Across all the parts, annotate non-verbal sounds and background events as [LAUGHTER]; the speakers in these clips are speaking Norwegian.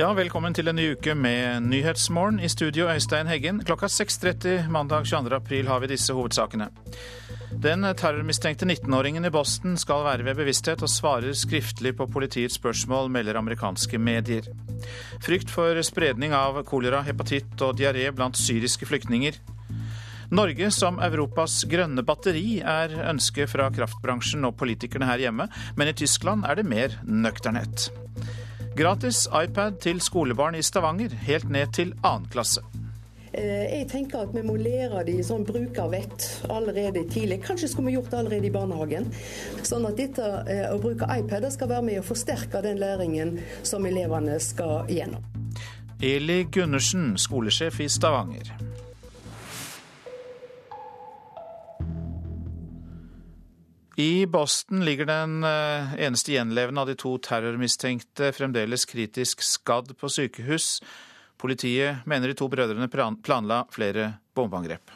Ja, velkommen til en ny uke med Nyhetsmorgen. I studio Øystein Heggen. Klokka 6.30 mandag 22. april har vi disse hovedsakene. Den terrormistenkte 19-åringen i Boston skal være ved bevissthet og svarer skriftlig på politiets spørsmål, melder amerikanske medier. Frykt for spredning av kolera, hepatitt og diaré blant syriske flyktninger. Norge som Europas grønne batteri er ønsket fra kraftbransjen og politikerne her hjemme, men i Tyskland er det mer nøkternhet. Gratis iPad til skolebarn i Stavanger, helt ned til annen klasse. Eh, jeg tenker at vi må lære de sånn brukervett allerede tidlig. Kanskje skulle vi gjort det allerede i barnehagen. Sånn at dette eh, å bruke iPad skal være med å forsterke den læringen som elevene skal gjennom. Eli Gundersen, skolesjef i Stavanger. I Boston ligger den eh, eneste gjenlevende av de to terrormistenkte fremdeles kritisk skadd på sykehus. Politiet mener de to brødrene planla flere bombeangrep.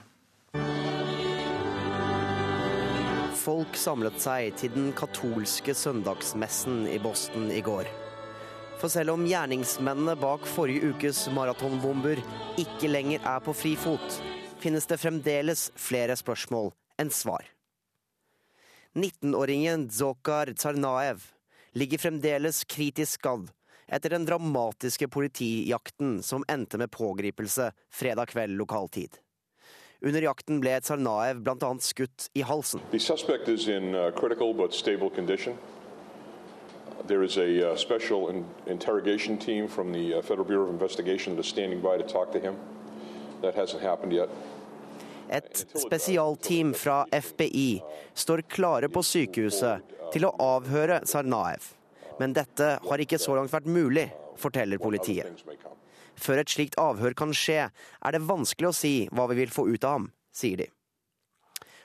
Folk samlet seg til den katolske søndagsmessen i Boston i går. For selv om gjerningsmennene bak forrige ukes maratonbomber ikke lenger er på frifot, finnes det fremdeles flere spørsmål enn svar. 19-åringen Dzokar Tsarnaev ligger fremdeles kritisk skadd etter den dramatiske politijakten som endte med pågripelse fredag kveld lokal tid. Under jakten ble Tsarnaev bl.a. skutt i halsen. There is a uh, special in interrogation team from the uh, Federal Bureau of Investigation that is standing by to talk to him. That hasn't happened yet. Et spesialteam fra FBI står klare på sykehuset til å avhøre Sarnaev. Men dette har ikke så langt vært mulig, forteller politiet. Før et slikt avhør kan skje, er det vanskelig å si hva vi vil få ut av ham, sier de.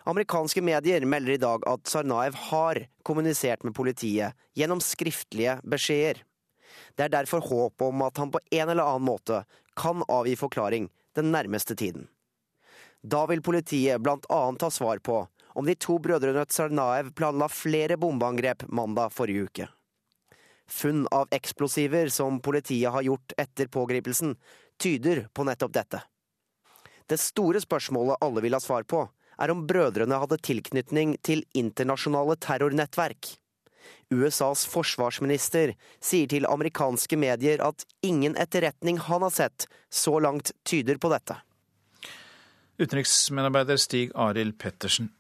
Amerikanske medier melder i dag at Sarnaev har kommunisert med politiet gjennom skriftlige beskjeder. Det er derfor håp om at han på en eller annen måte kan avgi forklaring den nærmeste tiden. Da vil politiet bl.a. ta svar på om de to brødrene Tsarnaev planla flere bombeangrep mandag forrige uke. Funn av eksplosiver som politiet har gjort etter pågripelsen, tyder på nettopp dette. Det store spørsmålet alle vil ha svar på, er om brødrene hadde tilknytning til internasjonale terrornettverk. USAs forsvarsminister sier til amerikanske medier at ingen etterretning han har sett, så langt tyder på dette. Utenriksmedarbeider Stig Arild Pettersen.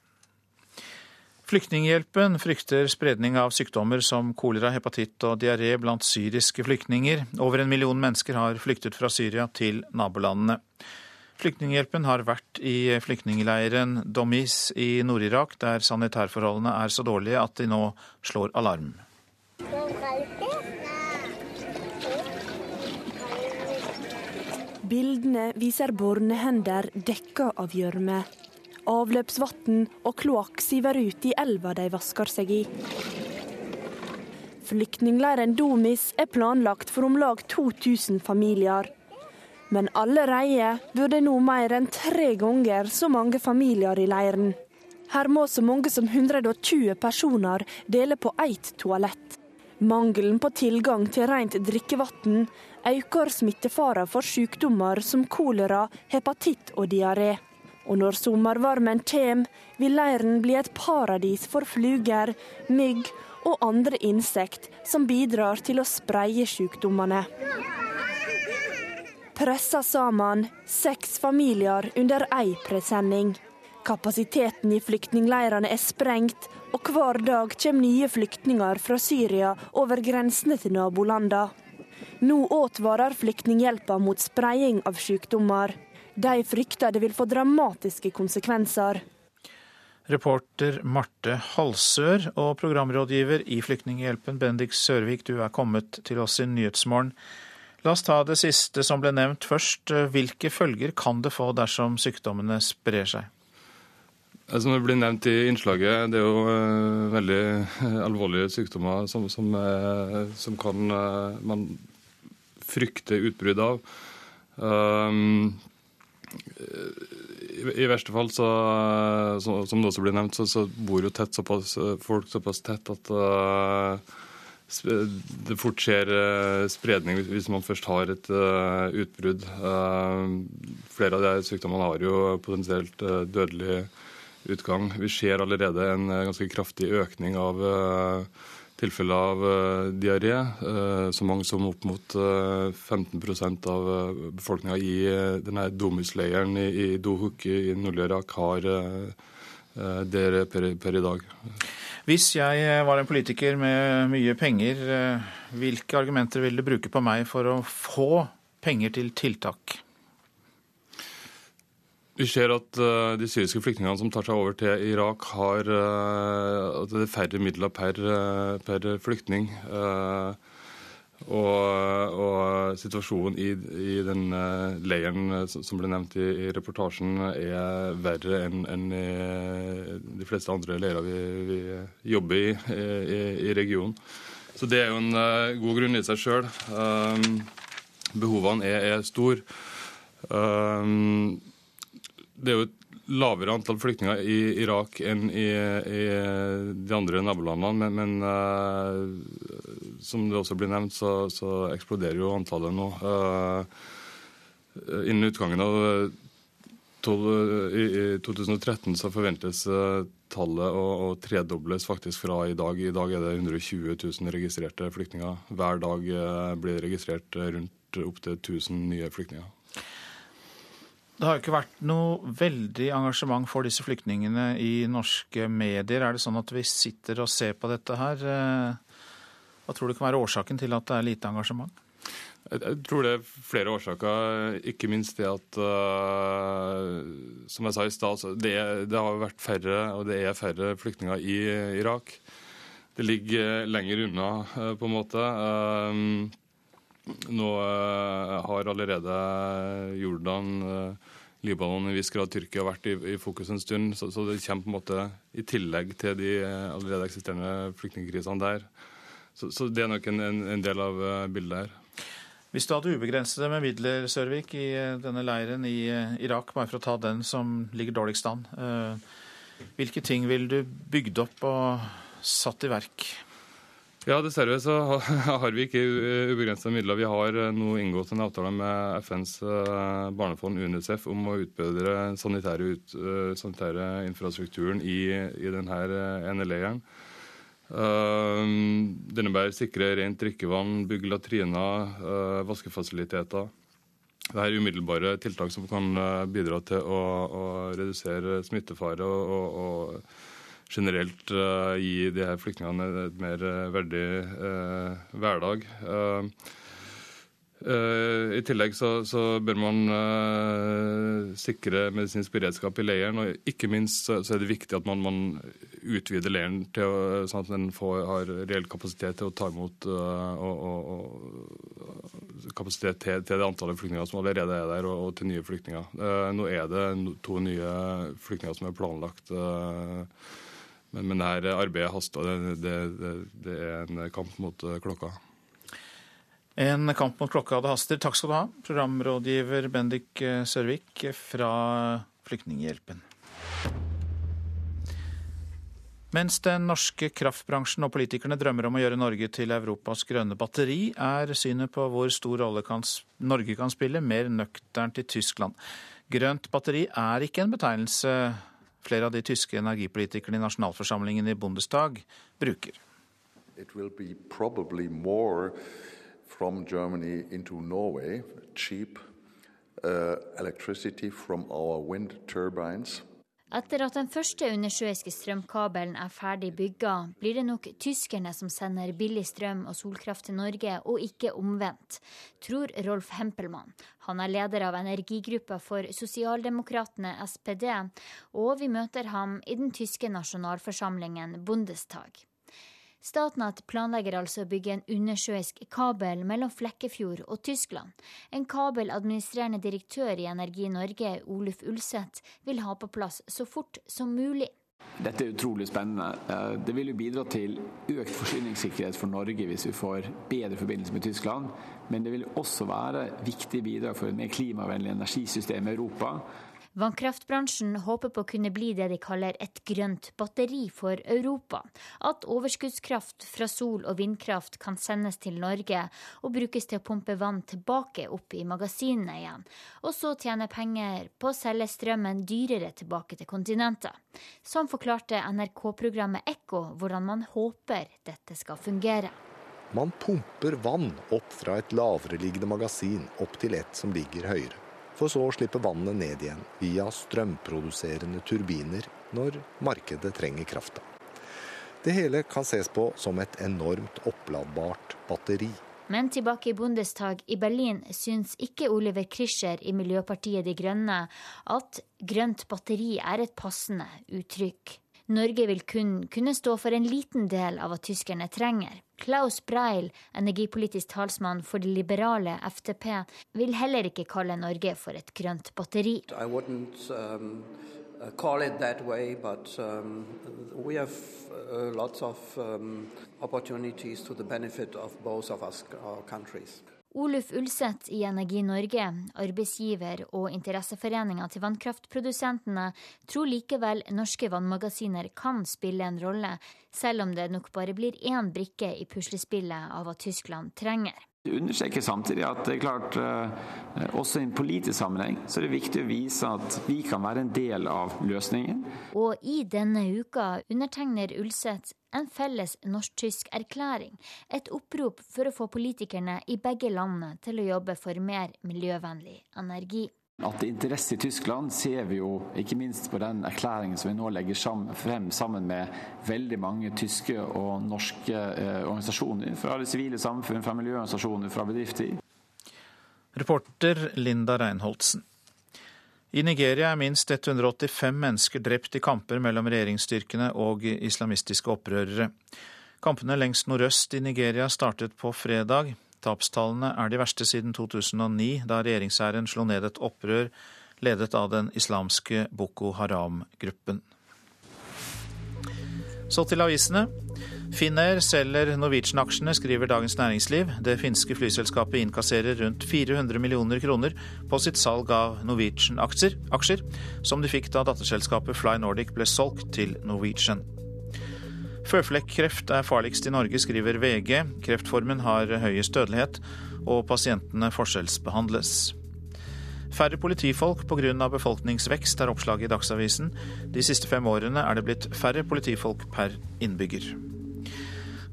Flyktninghjelpen frykter spredning av sykdommer som kolera, hepatitt og diaré blant syriske flyktninger. Over en million mennesker har flyktet fra Syria til nabolandene. Flyktninghjelpen har vært i flyktningleiren Domis i Nord-Irak, der sanitærforholdene er så dårlige at de nå slår alarm. Bildene viser bornehender dekka av gjørme. Avløpsvann og kloakk siver ut i elva de vasker seg i. Flyktningleiren Domis er planlagt for om lag 2000 familier. Men allerede bor det nå mer enn tre ganger så mange familier i leiren. Her må så mange som 120 personer dele på ett toalett. Mangelen på tilgang til rent drikkevann øker smittefaren for sykdommer som kolera, hepatitt og diaré. Og når sommervarmen kommer, vil leiren bli et paradis for fluger, mygg og andre insekt som bidrar til å spreie sykdommene. Pressa sammen seks familier under ei presenning. Kapasiteten i flyktningleirene er sprengt, og hver dag kommer nye flyktninger fra Syria over grensene til nabolandene. Nå advarer Flyktninghjelpa mot spredning av sykdommer. De frykter det vil få dramatiske konsekvenser. Reporter Marte Halsør og programrådgiver i Flyktninghjelpen Bendik Sørvik, du er kommet til oss i Nyhetsmorgen. La oss ta det siste som ble nevnt først. Hvilke følger kan det få dersom sykdommene sprer seg? Som det blir nevnt i innslaget, det er jo uh, veldig uh, alvorlige sykdommer som, som, uh, som kan man frykte utbrudd av. Um, i, i, verste fall, så, så, som det også blir nevnt, så, så bor jo tett såpass, folk såpass tett at det fort skjer eh, spredning hvis man først har et uh, utbrudd. Uh, flere av de sykdommene har jo potensielt uh, dødelig utgang. Vi ser allerede en ganske kraftig økning av tilfeller av diaré. Så mange som opp mot 15% av befolkninga i denne Domus-leiren i, i Dohuk i Nord-Irak har det per, per i dag. Hvis jeg eh, var en politiker med mye penger, eh, hvilke argumenter ville du bruke på meg for å få penger til tiltak? Vi ser at uh, de syriske flyktningene som tar seg over til Irak, har uh, at det er færre midler per, uh, per flyktning. Og, og, situasjonen i, i den leiren eh, som ble nevnt i, i reportasjen, er verre enn en de fleste andre leirer vi, vi jobber i, i, i regionen. Så det er jo en god grunn i seg sjøl. Behovene er, er store. Um, det er jo et lavere antall flyktninger i Irak enn i, i de andre nabolandene, men, men uh, som det også blir nevnt, så, så eksploderer jo antallet nå. Uh, innen utgangen av 12, i, i 2013 så forventes tallet å, å, tredobles faktisk fra i dag. I dag er det 120 000 registrerte flyktninger. Hver dag blir det registrert rundt opptil 1000 nye flyktninger. Det har jo ikke vært noe veldig engasjement for disse flyktningene i norske medier. Er det sånn at vi sitter og ser på dette her? Hva tror du kan være årsaken til at det er lite engasjement? Jeg tror det er flere årsaker, ikke minst det at uh, Som jeg sa i stad, det, det, har vært færre, og det er færre flyktninger i Irak. Det ligger lenger unna, på en måte. Nå har allerede Jordan, Libanon, i viss grad Tyrkia vært i, i fokus en stund, så, så, det kommer på en måte i tillegg til de allerede eksisterende flyktningkrisene der. Så, så det er nok en, en, en del av eh, bildet her. Hvis du hadde ubegrensede med midler, Sørvik, i eh, denne leiren i eh, Irak, bare for å ta den som ligger dårligst an, hvilke ting ville du bygd opp og satt i verk? Ja, Dessverre så [LAUGHS] har vi ikke ubegrensede midler. Vi har nå inngått en avtale med FNs barnefond UNICEF om å utbedre sanitære, ut, sanitære infrastrukturen i, i denne ene leiren. Denne innebærer sikre rent drikkevann, bygge latriner, eh, vaskefasiliteter. Det er umiddelbare tiltak som kan eh, bidra til å, å redusere smittefare og, og, og generelt uh, gi de her flyktningene et mer verdig uh, hverdag. Uh, Uh, I tillegg så, så bør man uh, sikre medisinsk beredskap i leiren. Og ikke minst så, så er det viktig at man, man utvider leiren til å, sånn at den får, har reell kapasitet til å ta imot uh, og, og, kapasitet til, til, det antallet flyktninger som allerede er der, og, og til nye flyktninger. nå er det to nye flyktninger som er planlagt. Men, men dette arbeidet haster. Det, det, det, det er en kamp mot klokka. En kamp mot klokka det haster. Takk skal du ha, programrådgiver Bendik eh, Sørvik fra Flyktninghjelpen. Mens den norske kraftbransjen og politikerne drømmer om å gjøre Norge til Europas grønne batteri, er synet på hvor stor rolle kan, Norge kan spille, mer nøkternt i Tyskland. Grønt batteri er ikke en betegnelse flere av de tyske energipolitikerne i nasjonalforsamlingen i Bundestag bruker. Norway, cheap uh, electricity from our wind turbines. Etter at den første undersjøiske strømkabelen er ferdig bygga, blir det nok tyskerne som sender billig strøm og solkraft til Norge, og ikke omvendt, tror Rolf Hempelmann. Han er leder av energigruppa for sosialdemokratene SPD, og vi møter ham i den tyske nasjonalforsamlingen Bundestag. Statnett planlegger altså å bygge en undersjøisk kabel mellom Flekkefjord og Tyskland. En kabel administrerende direktør i Energi Norge, Oluf Ulseth, vil ha på plass så fort som mulig. Dette er utrolig spennende. Eh, det vil jo bidra til økt forsyningssikkerhet for Norge hvis vi får bedre forbindelse med Tyskland. Men det vil også være viktige bidrag for et mer klimavennlig energisystem i Europa. Vannkraftbransjen håper på å kunne bli det de kaller et grønt batteri for Europa. At overskuddskraft fra sol- og vindkraft kan sendes til Norge og brukes til å pumpe vann tilbake opp i magasinene igjen, og så tjene penger på å selge strømmen dyrere tilbake til kontinentet. Som forklarte NRK-programmet Ekko hvordan man håper dette skal fungere. Man pumper vann opp fra et lavereliggende magasin opp til et som ligger høyere, for så å slippe vannet ned igjen via strømproduserende turbiner når markedet trenger krafta. Det hele kan ses på som et enormt oppladbart batteri. Men tilbake i Bundestag i Berlin syns ikke Oliver Krischer i Miljøpartiet De Grønne at grønt batteri er et passende uttrykk. Norge vil kun kunne stå for en liten del av hva tyskerne trenger. Klaus Breil, energipolitisk talsmann for det liberale FTP, vil heller ikke kalle Norge for et grønt batteri. Um, uh, call it that way, but um, we have uh, lots of um, opportunities to the benefit of of us, our. Oluf Ulseth i Energi Norge, arbeidsgiver og interesseforeninga til vannkraftprodusentene, tror likevel norske vannmagasiner kan spille en rolle, selv om det nok bare blir én brikke i puslespillet av hva Tyskland trenger. Det understreker samtidig at det er klart, eh, også i en politisk sammenheng så er det viktig å vise at vi kan være en del av løsningen. Og i denne uka undertegner Ulseth en felles norsk-tysk erklæring. Et opprop for å få politikerne i begge landene til å jobbe for mer miljøvennlig energi. At det er interesse i Tyskland ser vi jo ikke minst på den erklæringen som vi nå legger frem sammen med veldig mange tyske og norske eh, organisasjoner. Fra det sivile samfunn, fra miljøorganisasjoner, fra bedrifter. Reporter Linda Reinholdsen. I Nigeria er minst 185 mennesker drept i kamper mellom regjeringsstyrkene og islamistiske opprørere. Kampene lengst nordøst i Nigeria startet på fredag. Tapstallene er de verste siden 2009, da regjeringshæren slo ned et opprør ledet av den islamske Boko Haram-gruppen. Så til avisene. Finnair selger Norwegian-aksjene, skriver Dagens Næringsliv. Det finske flyselskapet innkasserer rundt 400 millioner kroner på sitt salg av Norwegian-aksjer, som de fikk da datterselskapet Fly Nordic ble solgt til Norwegian. Føflekkreft er farligst i Norge, skriver VG. Kreftformen har høyest dødelighet, og pasientene forskjellsbehandles. Færre politifolk pga. befolkningsvekst er oppslaget i Dagsavisen. De siste fem årene er det blitt færre politifolk per innbygger.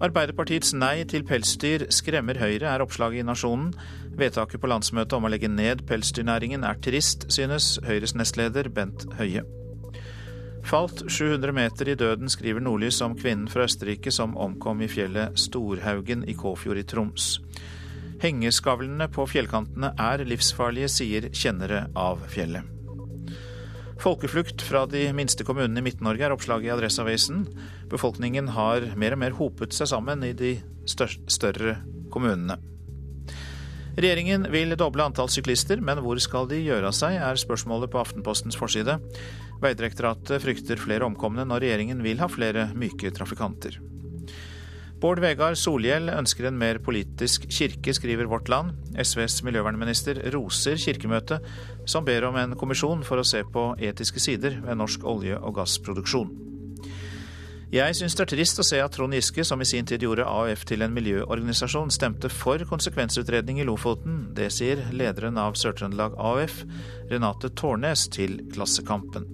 Arbeiderpartiets nei til pelsdyr skremmer Høyre, er oppslaget i Nasjonen. Vedtaket på landsmøtet om å legge ned pelsdyrnæringen er trist, synes Høyres nestleder Bent Høie. Falt 700 meter i døden, skriver Nordlys om kvinnen fra Østerrike som omkom i fjellet Storhaugen i Kåfjord i Troms. Hengeskavlene på fjellkantene er livsfarlige, sier kjennere av fjellet. Folkeflukt fra de minste kommunene i Midt-Norge er oppslaget i Adresseavisen. Befolkningen har mer og mer hopet seg sammen i de større kommunene. Regjeringen vil doble antall syklister, men hvor skal de gjøre av seg, er spørsmålet på Aftenpostens forside. Vegdirektoratet frykter flere omkomne når regjeringen vil ha flere myke trafikanter. Bård Vegar Solhjell ønsker en mer politisk kirke, skriver Vårt Land. SVs miljøvernminister roser Kirkemøtet, som ber om en kommisjon for å se på etiske sider ved norsk olje- og gassproduksjon. Jeg syns det er trist å se at Trond Giske, som i sin tid gjorde AUF til en miljøorganisasjon, stemte for konsekvensutredning i Lofoten. Det sier lederen av Sør-Trøndelag AUF, Renate Tårnes, til Klassekampen.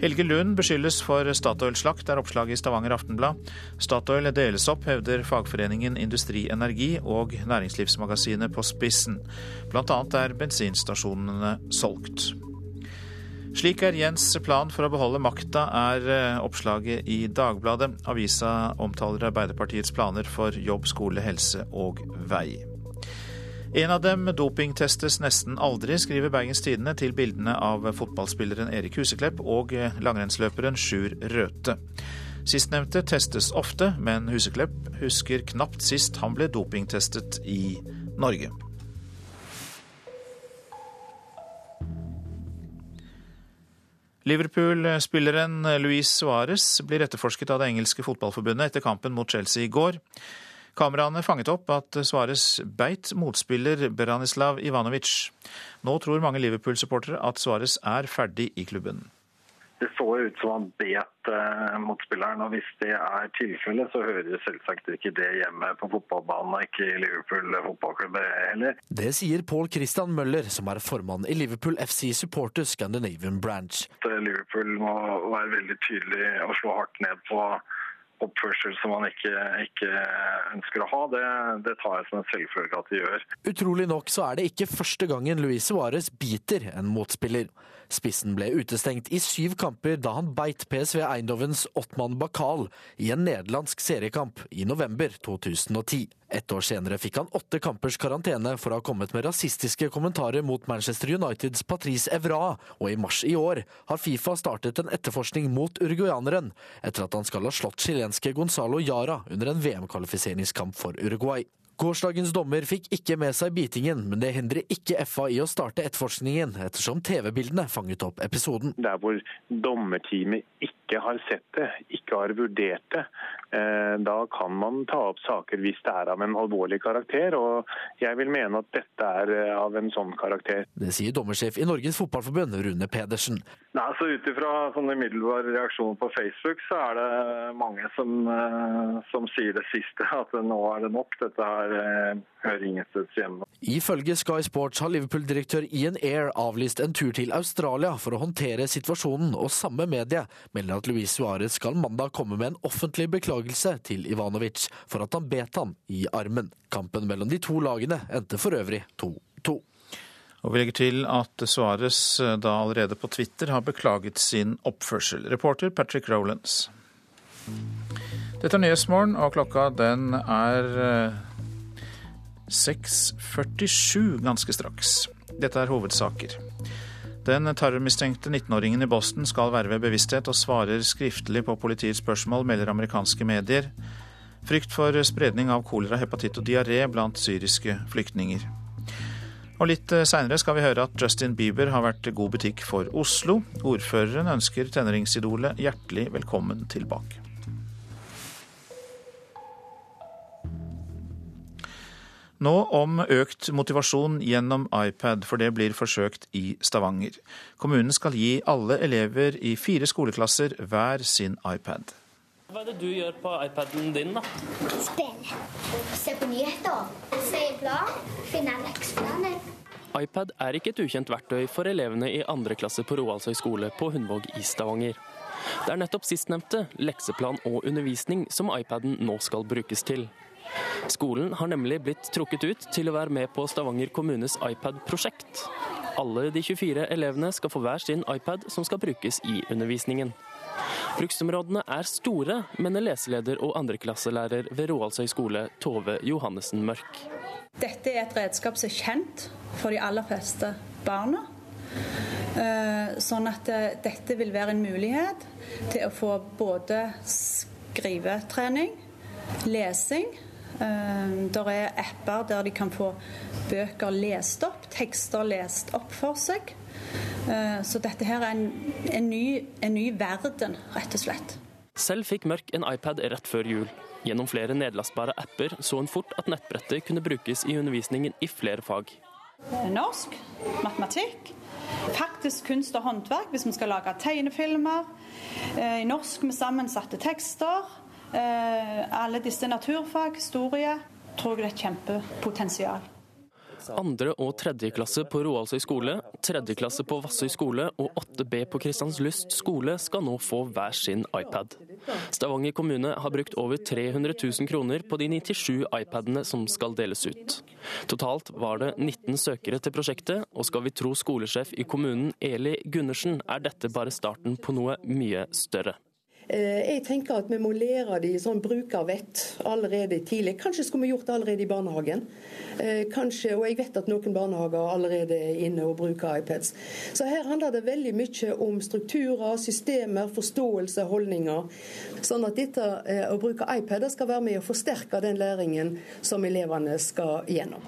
Helge Lund beskyldes for Statoil-slakt, er oppslaget i Stavanger Aftenblad. Statoil deles opp, hevder fagforeningen Industri Energi og Næringslivsmagasinet på spissen. Blant annet er bensinstasjonene solgt. Slik er Jens' plan for å beholde makta, er eh, oppslaget i Dagbladet. Avisa omtaler Arbeiderpartiets planer for jobb, skole, helse og vei. En av dem dopingtestes nesten aldri, skriver Bergens Tidende til bildene av fotballspilleren Erik Huseklepp og langrennsløperen Sjur Røthe. Sistnevnte testes ofte, men Huseklepp husker knapt sist han ble dopingtestet i Norge. Liverpool-spilleren Luis Suárez blir etterforsket av det engelske fotballforbundet etter kampen mot Chelsea i går. Kameraene fanget opp at Suárez beit motspiller Beranislav Ivanovic. Nå tror mange Liverpool-supportere at Suárez er ferdig i klubben. Det så ut som han bet eh, motspilleren, og hvis det er tilfellet, så hører selvsagt ikke det hjemme på fotballbanen, og ikke i Liverpool fotballklubb heller. Det sier Paul Christian Møller, som er formann i Liverpool FC Supporter Scandinavian Branch. Liverpool må være veldig tydelig og slå hardt ned på oppførsel som man ikke, ikke ønsker å ha, det, det, tar jeg som en selvfølge at de gjør. Utrolig nok så er det ikke første gangen Luis Suárez biter en motspiller. Spissen ble utestengt i syv kamper da han beit PSV Eindhovens Ottmann Bakal i en nederlandsk seriekamp i november 2010. Ett år senere fikk han åtte kampers karantene for å ha kommet med rasistiske kommentarer mot Manchester Uniteds Patrice Evra, og i mars i år har Fifa startet en etterforskning mot uruguayaneren, etter at han skal ha slått chilenske Gonzalo Yara under en VM-kvalifiseringskamp for Uruguay. Gårsdagens dommer fikk ikke med seg bitingen, men det hindrer ikke FA i å starte etterforskningen, ettersom TV-bildene fanget opp episoden. Der hvor dommerteamet ikke har sett det, ikke har vurdert det, eh, da kan man ta opp saker hvis det er av en alvorlig karakter. Og jeg vil mene at dette er eh, av en sånn karakter. Det sier dommersjef i Norges Fotballforbund, Rune Pedersen. Nei, så Ut ifra sånn umiddelbar reaksjon på Facebook, så er det mange som, eh, som sier det siste. At nå er det nok. Dette Eh, hører ingen steds hjemme. Ifølge Sky Sports har Liverpool-direktør Ian Air avlyst en tur til Australia for å håndtere situasjonen, og samme medie melder at Luis Suárez skal mandag komme med en offentlig beklagelse til Ivanovic for at han bet han i armen. Kampen mellom de to lagene endte for øvrig 2-2. Og Vi legger til at Suárez eh, da allerede på Twitter har beklaget sin oppførsel. Reporter Patrick Rowlands. Dette er Nyhetsmorgen, og klokka den er eh, 6.47 ganske straks. Dette er hovedsaker. Den terrormistenkte 19-åringen i Boston skal være ved bevissthet og svarer skriftlig på politiets spørsmål, melder amerikanske medier. Frykt for spredning av kolera, hepatitt og diaré blant syriske flyktninger. Og Litt seinere skal vi høre at Justin Bieber har vært god butikk for Oslo. Ordføreren ønsker tenåringsidolet hjertelig velkommen tilbake. Nå om økt motivasjon gjennom iPad, for det blir forsøkt i Stavanger. Kommunen skal gi alle elever i fire skoleklasser hver sin iPad. Hva er det du gjør på iPaden din, da? Spille. Se på nyheter. Se i plan. Finne lekseplaner. iPad er ikke et ukjent verktøy for elevene i andre klasse på Roaldsøy skole på Hundvåg i Stavanger. Det er nettopp sistnevnte, lekseplan og undervisning, som iPaden nå skal brukes til. Skolen har nemlig blitt trukket ut til å være med på Stavanger kommunes iPad-prosjekt. Alle de 24 elevene skal få hver sin iPad som skal brukes i undervisningen. Bruksområdene er store, mener leseleder og andreklasselærer ved Roaldsøy skole, Tove Johannessen Mørk. Dette er et redskap som er kjent for de aller fleste barna. Eh, sånn at eh, dette vil være en mulighet til å få både skrivetrening, lesing det er apper der de kan få bøker lest opp, tekster lest opp for seg. Ehm, så dette her er en, en, ny, en ny verden, rett og slett. Selv fikk Mørk en iPad rett før jul. Gjennom flere nedlastbare apper så hun fort at nettbrettet kunne brukes i undervisningen i flere fag. Norsk, matematikk, faktisk kunst og håndverk hvis vi skal lage tegnefilmer. Eh, I norsk med sammensatte tekster. Eh, alle disse naturfag, historie, tror jeg det er kjempepotensial. Andre- og tredjeklasse på Roaldsøy skole, tredjeklasse på Vassøy skole og 8B på Kristianslyst skole skal nå få hver sin iPad. Stavanger kommune har brukt over 300 000 kroner på de 97 iPadene som skal deles ut. Totalt var det 19 søkere til prosjektet, og skal vi tro skolesjef i kommunen Eli Gundersen, er dette bare starten på noe mye større. Eh, jeg tenker at vi må lære de sånn brukervett allerede tidlig. Kanskje skulle vi gjort det allerede i barnehagen. Eh, kanskje, og jeg vet at noen barnehager allerede er inne og bruker iPads. Så her handler det veldig mye om strukturer, systemer, forståelse, holdninger. Sånn at dette eh, å bruke iPader skal være med å forsterke den læringen som elevene skal gjennom.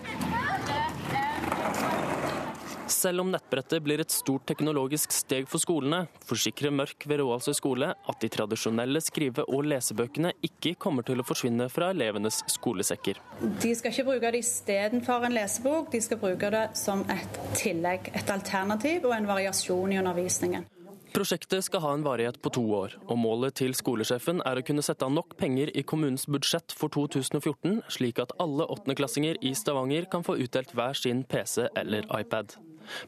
Selv om nettbrettet blir et stort teknologisk steg for skolene, forsikrer Mørk ved Roaldsøy skole at de tradisjonelle skrive- og lesebøkene ikke kommer til å forsvinne fra elevenes skolesekker. De skal ikke bruke det istedenfor en lesebok, de skal bruke det som et tillegg, et alternativ og en variasjon i undervisningen. Prosjektet skal ha en varighet på to år, og målet til skolesjefen er å kunne sette av nok penger i kommunens budsjett for 2014, slik at alle åttendeklassinger i Stavanger kan få utdelt hver sin PC eller iPad.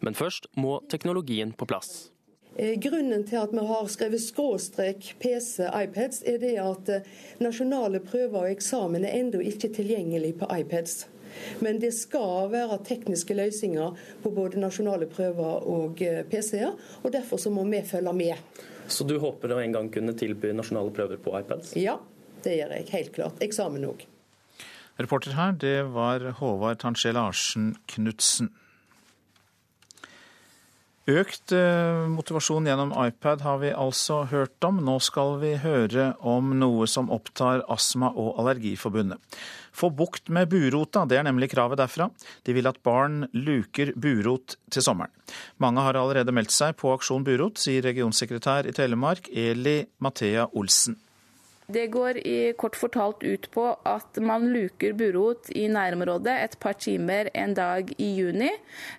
Men først må teknologien på plass. Eh, grunnen til at vi har skrevet skråstrek PC, iPads, er det at eh, nasjonale prøver og eksamen er ennå ikke tilgjengelig på iPads. Men det skal være tekniske løsninger på både nasjonale prøver og eh, PC-er, og derfor så må vi følge med. Så du håper å en gang kunne tilby nasjonale prøver på iPads? Ja, det gjør jeg helt klart. Eksamen òg. Reporter her, det var Håvard Tansje Larsen Knutsen. Økt eh, motivasjon gjennom iPad har vi altså hørt om. Nå skal vi høre om noe som opptar Astma- og Allergiforbundet. Få bukt med burota, det er nemlig kravet derfra. De vil at barn luker burot til sommeren. Mange har allerede meldt seg på Aksjon burot, sier regionsekretær i Telemark Eli Mathea Olsen. Det går i kort fortalt ut på at man luker burot i nærområdet et par timer en dag i juni,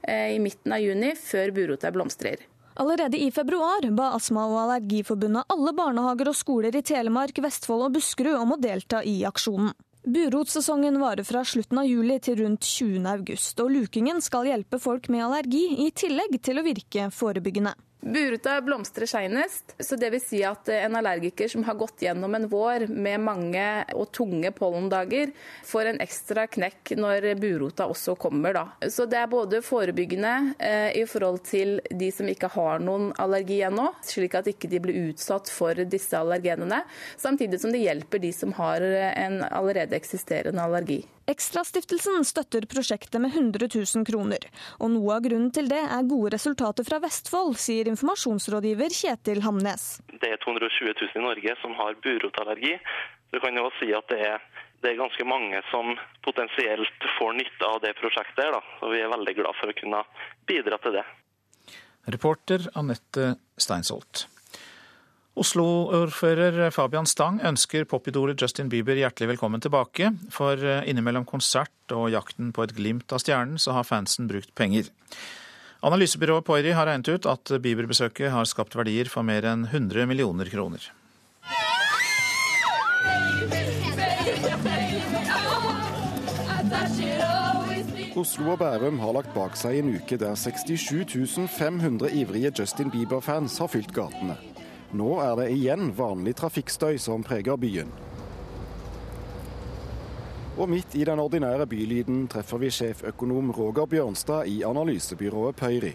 eh, i midten av juni, før burota blomstrer. Allerede i februar ba Astma- og Allergiforbundet alle barnehager og skoler i Telemark, Vestfold og Buskerud om å delta i aksjonen. Burotsesongen varer fra slutten av juli til rundt 20. august, og lukingen skal hjelpe folk med allergi, i tillegg til å virke forebyggende. Buruta blomstrer seinest, så det vil si at en allergiker som har gått gjennom en vår med mange og tunge pollendager, får en ekstra knekk når burota også kommer. Da. Så det er både forebyggende eh, i forhold til de som ikke har noen allergi ennå, slik at ikke de blir utsatt for disse allergenene, samtidig som det hjelper de som har en allerede eksisterende allergi. Ekstrastiftelsen støtter prosjektet med 100 000 kroner. Og noe av grunnen til det er gode resultater fra Vestfold, sier informasjonsrådgiver Kjetil Hamnes. Det er 220 000 i Norge som har burotallergi. Du kan jo si at det er, det er ganske mange som potensielt får nytte av det prosjektet. Da. Og vi er veldig glad for å kunne bidra til det. Reporter Anette Steinsholt. Oslo-ordfører Fabian Stang ønsker popidolet Justin Bieber hjertelig velkommen tilbake, for innimellom konsert og jakten på et glimt av stjernen, så har fansen brukt penger. Analysebyrået Poiri har regnet ut at Bieber-besøket har skapt verdier for mer enn 100 millioner kroner. Oslo og Bærum har lagt bak seg en uke der 67 500 ivrige Justin Bieber-fans har fylt gatene. Nå er det igjen vanlig trafikkstøy som preger byen. Og midt i den ordinære bylyden treffer vi sjeføkonom Roger Bjørnstad i analysebyrået Pøyri.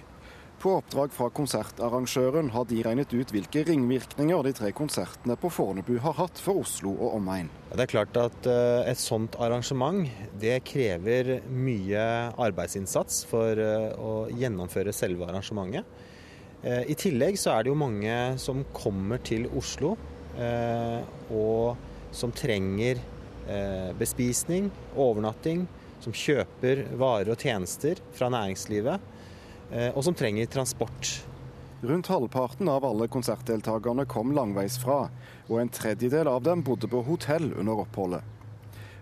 På oppdrag fra konsertarrangøren har de regnet ut hvilke ringvirkninger de tre konsertene på Fornebu har hatt for Oslo og omegn. Det er klart at et sånt arrangement det krever mye arbeidsinnsats for å gjennomføre selve arrangementet. I tillegg så er det jo mange som kommer til Oslo og som trenger bespisning, overnatting, som kjøper varer og tjenester fra næringslivet, og som trenger transport. Rundt halvparten av alle konsertdeltakerne kom langveisfra, og en tredjedel av dem bodde på hotell under oppholdet.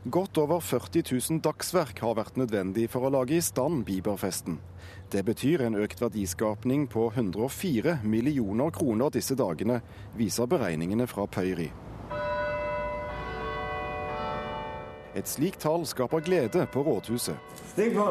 Godt over 40 000 dagsverk har vært nødvendig for å lage i stand Bieberfesten. Det betyr en økt verdiskapning på 104 millioner kroner disse dagene, viser beregningene fra Pøyri. Et slikt tall skaper glede på rådhuset. Stig på!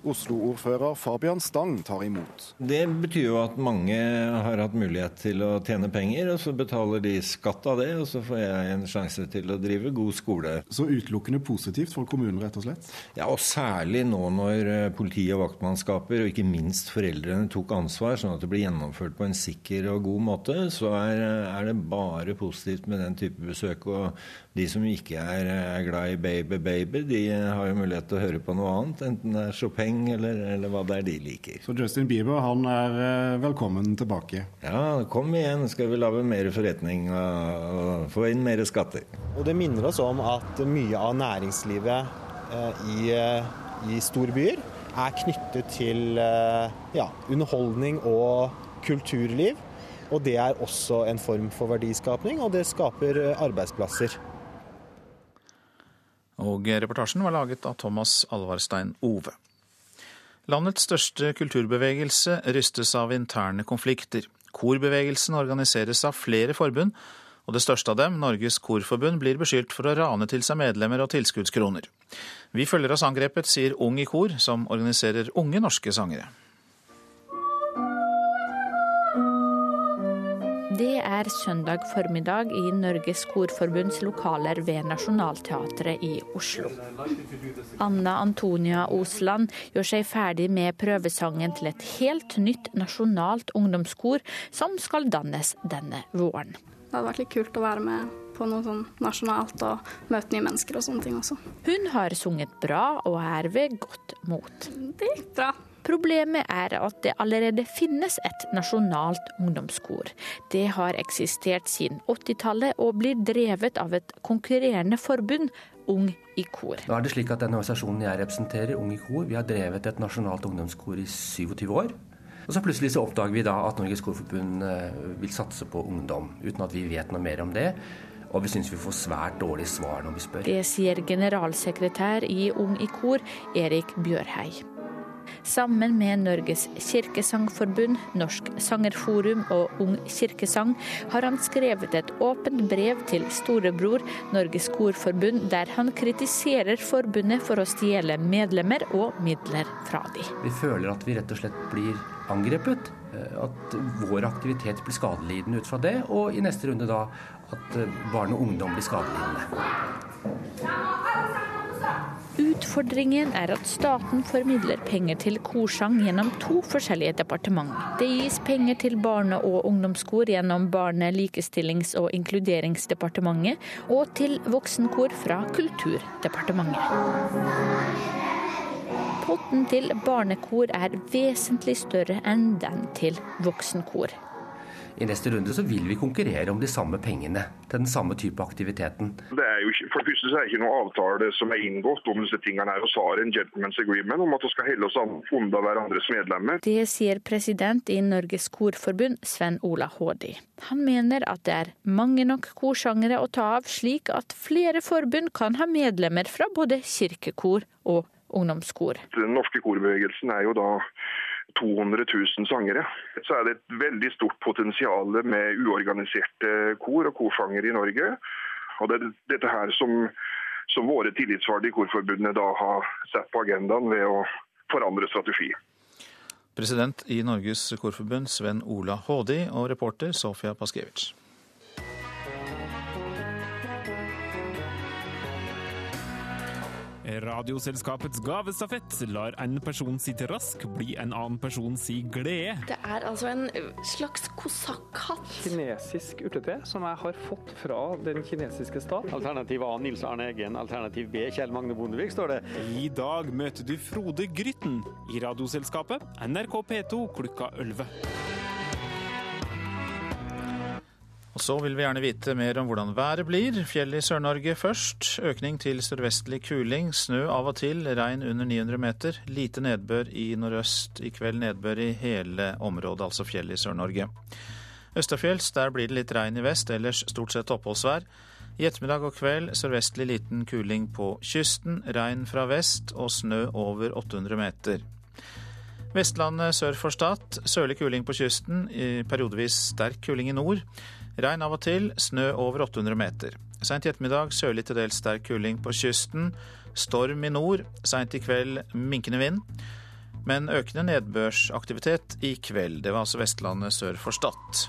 Oslo-ordfører Fabian Stang tar imot. Det betyr jo at mange har hatt mulighet til å tjene penger, og så betaler de skatt av det, og så får jeg en sjanse til å drive god skole. Så utelukkende positivt for kommunen, rett og slett? Ja, og særlig nå når politi og vaktmannskaper, og ikke minst foreldrene, tok ansvar, sånn at det blir gjennomført på en sikker og god måte, så er, er det bare positivt med den type besøk. og de som ikke er, er glad i Baby Baby, de har jo mulighet til å høre på noe annet, enten det er Chopin eller, eller, hva det er de liker. Så Justin Bieber han er velkommen tilbake? Ja, kom igjen, skal vi lage mer forretning og, og få inn mer skatter. Og Det minner oss om at mye av næringslivet eh, i, i storbyer er knyttet til eh, ja, underholdning og kulturliv. Og det er også en form for verdiskapning, og det skaper eh, arbeidsplasser. Og reportasjen var laget av Thomas Alvarstein Ove. Landets største kulturbevegelse rystes av interne konflikter. Korbevegelsen organiseres av flere forbund, og det største av dem, Norges Korforbund, blir beskyldt for å rane til seg medlemmer og tilskuddskroner. Vi følger oss angrepet, sier Ung i Kor, som organiserer unge norske sangere. Det er søndag formiddag i Norges Korforbunds lokaler ved Nationaltheatret i Oslo. Anna Antonia Osland gjør seg ferdig med prøvesangen til et helt nytt nasjonalt ungdomskor som skal dannes denne våren. Det hadde vært litt kult å være med på noe sånn nasjonalt og møte nye mennesker og sånne ting også. Hun har sunget bra og er ved godt mot. Det gikk bra. Problemet er at det allerede finnes et nasjonalt ungdomskor. Det har eksistert siden 80-tallet og blir drevet av et konkurrerende forbund, Ung i kor. Nå er det slik at Den organisasjonen jeg representerer, Ung i kor, vi har drevet et nasjonalt ungdomskor i 27 år. Og så plutselig så oppdager vi da at Norges Korforbund eh, vil satse på ungdom, uten at vi vet noe mer om det. Og vi syns vi får svært dårlige svar når vi spør. Det sier generalsekretær i Ung i kor, Erik Bjørhei. Sammen med Norges kirkesangforbund, Norsk sangerforum og Ung kirkesang har han skrevet et åpent brev til storebror Norges korforbund, der han kritiserer forbundet for å stjele medlemmer og midler fra de. Vi føler at vi rett og slett blir angrepet. At vår aktivitet blir skadelidende ut fra det, og i neste runde da at barn og ungdom blir skadelidende. Utfordringen er at staten formidler penger til korsang gjennom to forskjellige departement. Det gis penger til barne- og ungdomskor gjennom Barne-, likestillings- og inkluderingsdepartementet, og til voksenkor fra Kulturdepartementet. Potten til barnekor er vesentlig større enn den til voksenkor. I neste runde så vil vi konkurrere om de samme pengene til den samme type aktiviteten. Det er jo ikke, for det første så er det ikke noen avtale som er inngått om disse tingene. her, og så har en gentleman's agreement om at vi skal holde oss unna hverandres medlemmer. Det sier president i Norges Korforbund, Sven Ola Hådi. Han mener at det er mange nok korsangere å ta av, slik at flere forbund kan ha medlemmer fra både kirkekor og ungdomskor. Den norske korbevegelsen er jo da 200 000 sangere. Så er det et veldig stort potensial med uorganiserte kor og korsangere i Norge. Og det er dette her som, som våre tillitsvalgte i korforbundene da har satt på agendaen ved å forandre strategi. President i Norges Korforbund Sven Ola Hådi og reporter Sofia Paskevitsj. Radioselskapets gavestafett lar en person si til rask bli en annen person si glede. Det er altså en slags kosakkhatt. Kinesisk urtete som jeg har fått fra den kinesiske stat. Alternativ A Nils Arne Eggen, alternativ B Kjell Magne Bondevik, står det. I dag møter du Frode Grytten i Radioselskapet, NRK P2 klokka 11. så vil vi gjerne vite mer om hvordan været blir. Fjell i Sør-Norge først. Økning til sørvestlig kuling. Snø av og til. Regn under 900 meter. Lite nedbør i nordøst. I kveld nedbør i hele området, altså fjell i Sør-Norge. Østafjells, der blir det litt regn i vest, ellers stort sett oppholdsvær. I ettermiddag og kveld sørvestlig liten kuling på kysten. Regn fra vest og snø over 800 meter. Vestlandet sør for Stad. Sørlig kuling på kysten. Periodevis sterk kuling i nord. Regn av og til, snø over 800 meter. Seint i ettermiddag sørlig til dels sterk kuling på kysten. Storm i nord. Seint i kveld minkende vind. Men økende nedbørsaktivitet i kveld. Det var altså Vestlandet sør for Stad.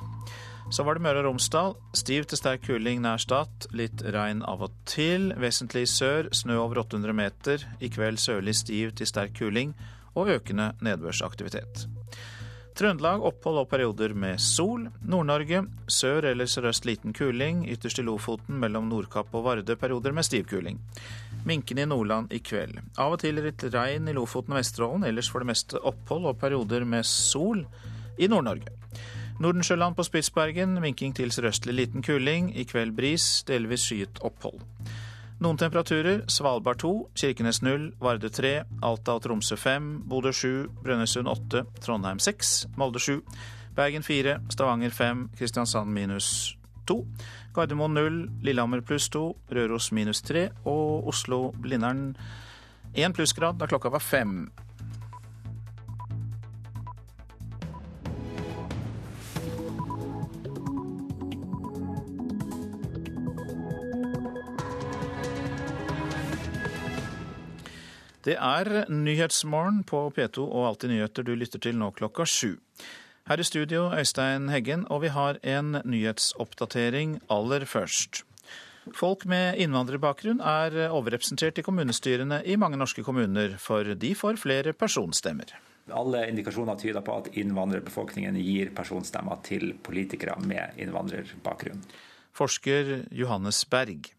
Så var det Møre og Romsdal. Stiv til sterk kuling nær Stad. Litt regn av og til. Vesentlig sør, snø over 800 meter. I kveld sørlig stiv til sterk kuling og økende nedbørsaktivitet. Trøndelag opphold og perioder med sol. Nord-Norge sør eller sørøst liten kuling. Ytterst i Lofoten mellom Nordkapp og Vardø perioder med stiv kuling. Minkende i Nordland i kveld. Av og til litt regn i Lofoten og Vesterålen. Ellers for det meste opphold og perioder med sol i Nord-Norge. Nordensjøland på Spitsbergen minking til sørøstlig liten kuling. I kveld bris, delvis skyet opphold. Noen temperaturer. Svalbard 2, Kirkenes 0, Vardø 3, Alta og Tromsø 5, Bodø 7, Brønnøysund 8, Trondheim 6, Molde 7, Bergen 4, Stavanger 5, Kristiansand minus 2, Gardermoen 0, Lillehammer pluss 2, Røros minus 3 og Oslo-Blindern 1 plussgrad da klokka var fem. Det er Nyhetsmorgen på P2 og Alltid nyheter du lytter til nå klokka sju. Her i studio Øystein Heggen, og vi har en nyhetsoppdatering aller først. Folk med innvandrerbakgrunn er overrepresentert i kommunestyrene i mange norske kommuner, for de får flere personstemmer. Alle indikasjoner tyder på at innvandrerbefolkningen gir personstemmer til politikere med innvandrerbakgrunn. Forsker Johannes Berg.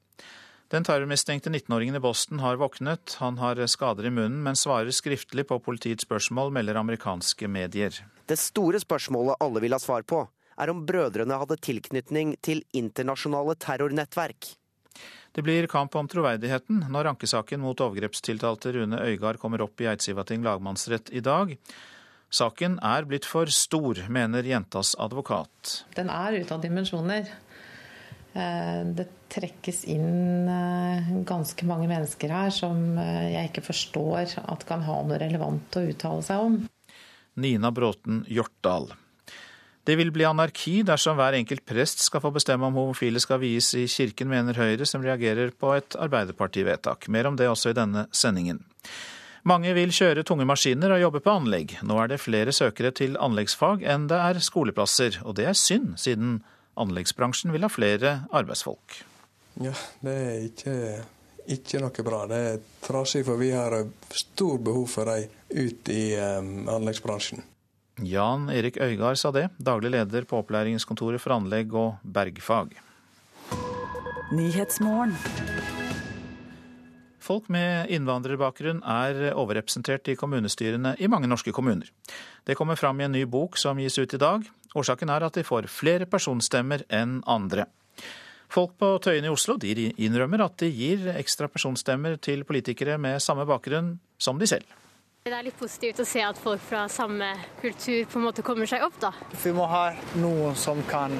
Den terrormistenkte 19-åringen i Boston har våknet. Han har skader i munnen, men svarer skriftlig på politiets spørsmål, melder amerikanske medier. Det store spørsmålet alle vil ha svar på, er om brødrene hadde tilknytning til internasjonale terrornettverk. Det blir kamp om troverdigheten når ankesaken mot overgrepstiltalte Rune Øygard kommer opp i Eidsivating lagmannsrett i dag. Saken er blitt for stor, mener jentas advokat. Den er ute av dimensjoner. Eh, det trekkes inn eh, ganske mange mennesker her som eh, jeg ikke forstår at kan ha noe relevant å uttale seg om. Nina Bråten Hjortdal. Det vil bli anarki dersom hver enkelt prest skal få bestemme om homofile skal vies i kirken, mener Høyre, som reagerer på et Arbeiderparti-vedtak. Mer om det også i denne sendingen. Mange vil kjøre tunge maskiner og jobbe på anlegg. Nå er det flere søkere til anleggsfag enn det er skoleplasser, og det er synd, siden anleggsbransjen vil ha flere arbeidsfolk. Ja, det er ikke, ikke noe bra. Det er trasig, for vi har stor behov for dem ut i um, anleggsbransjen. Jan Erik Øygard sa det, daglig leder på opplæringskontoret for anlegg og bergfag. Folk med innvandrerbakgrunn er overrepresentert i kommunestyrene i mange norske kommuner. Det kommer fram i en ny bok som gis ut i dag. Årsaken er at de får flere personstemmer enn andre. Folk på Tøyen i Oslo innrømmer at de gir ekstra personstemmer til politikere med samme bakgrunn som de selv. Det er litt positivt å se at folk fra samme kultur på en måte kommer seg opp, da. Vi må ha noen som kan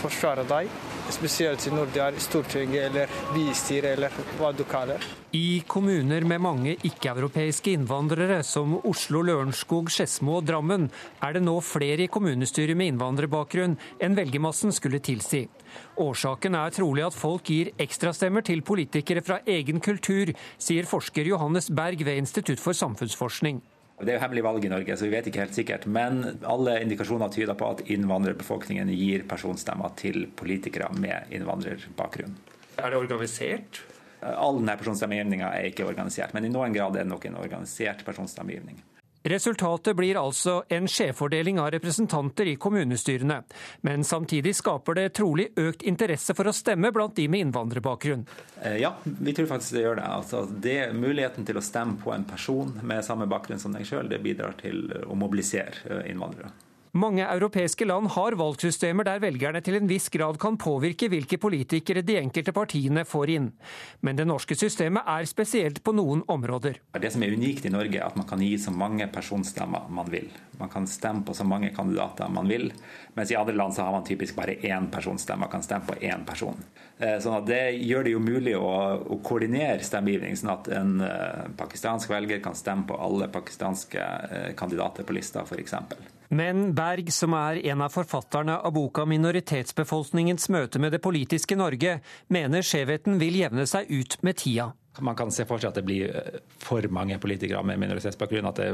forsvare deg, spesielt når det er Stortinget eller bystyret eller hva du kaller. I kommuner med mange ikke-europeiske innvandrere, som Oslo, Lørenskog, Skedsmo og Drammen, er det nå flere i kommunestyret med innvandrerbakgrunn enn velgermassen skulle tilsi. Årsaken er trolig at folk gir ekstrastemmer til politikere fra egen kultur, sier forsker Johannes Berg ved Institutt for samfunnsforskning. Det er jo hemmelig valg i Norge, så vi vet ikke helt sikkert. Men alle indikasjoner tyder på at innvandrerbefolkningen gir personstemmer til politikere med innvandrerbakgrunn. Er det organisert? All denne personstemmegivninga er ikke organisert, men i noen grad er det nok en organisert personstemmegivning. Resultatet blir altså en skjevfordeling av representanter i kommunestyrene. Men samtidig skaper det trolig økt interesse for å stemme blant de med innvandrerbakgrunn. Ja, vi tror faktisk det gjør det. Altså, det muligheten til å stemme på en person med samme bakgrunn som deg sjøl, det bidrar til å mobilisere innvandrere. Mange europeiske land har valgsystemer der velgerne til en viss grad kan påvirke hvilke politikere de enkelte partiene får inn. Men det norske systemet er spesielt på noen områder. Det som er unikt i Norge, er at man kan gi så mange personstemmer man vil. Man kan stemme på så mange kandidater man vil, mens i andre land så har man typisk bare én personstemme. Kan stemme på én person. Sånn at det gjør det jo mulig å, å koordinere stemmegivning, sånn at en uh, pakistansk velger kan stemme på alle pakistanske uh, kandidater på lista, f.eks. Men Berg, som er en av forfatterne av boka 'Minoritetsbefolkningens møte med det politiske Norge', mener skjevheten vil jevne seg ut med tida. Man kan se for seg at det blir for mange politikere med minoritetsbakgrunn, at det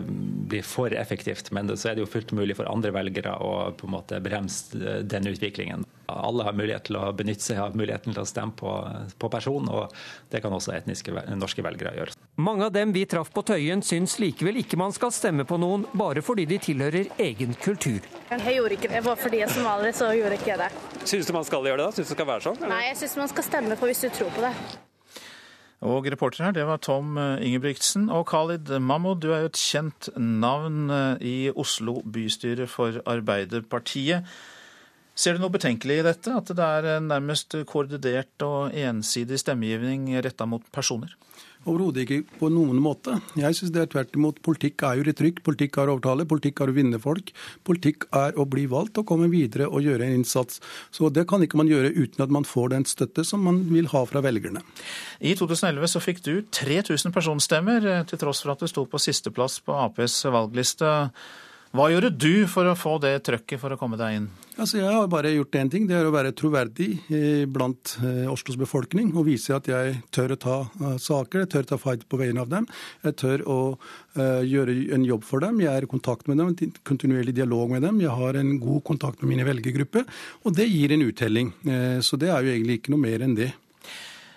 blir for effektivt. Men så er det jo fullt mulig for andre velgere å på en måte bremse den utviklingen. Alle har mulighet til å benytte seg av muligheten til å stemme på, på person, og det kan også etniske norske velgere gjøre. Mange av dem vi traff på Tøyen syns likevel ikke man skal stemme på noen bare fordi de tilhører egen kultur. Jeg gjorde ikke det, bare fordi jeg er somalier, så gjorde ikke jeg det. Syns du man skal gjøre det? da? Syns det skal være sånn? Eller? Nei, jeg syns man skal stemme på hvis du tror på det. Og reporter her, det var Tom Ingebrigtsen. Og Khalid Mahmoud, du er jo et kjent navn i Oslo bystyre for Arbeiderpartiet. Ser du noe betenkelig i dette, at det er nærmest koordinert og ensidig stemmegivning retta mot personer? Overhodet ikke på noen måte. Jeg synes det er tvert imot. Politikk er jo retrykk, politikk er å overtale, politikk er å vinne folk. Politikk er å bli valgt og komme videre og gjøre en innsats. Så det kan ikke man gjøre uten at man får den støtte som man vil ha fra velgerne. I 2011 så fikk du 3000 personstemmer, eh, til tross for at du sto på sisteplass på Aps valgliste. Hva gjorde du for å få det trøkket for å komme deg inn? Altså, jeg har bare gjort én ting. Det er å være troverdig eh, blant eh, Oslos befolkning. Og vise at jeg tør å ta uh, saker, jeg tør å ta fight på vegne av dem. Jeg tør å gjøre en jobb for dem. Jeg er i kontakt med dem, kontinuerlig dialog med dem. Jeg har en god kontakt med mine velgergrupper. Og det gir en uttelling. Så det er jo egentlig ikke noe mer enn det.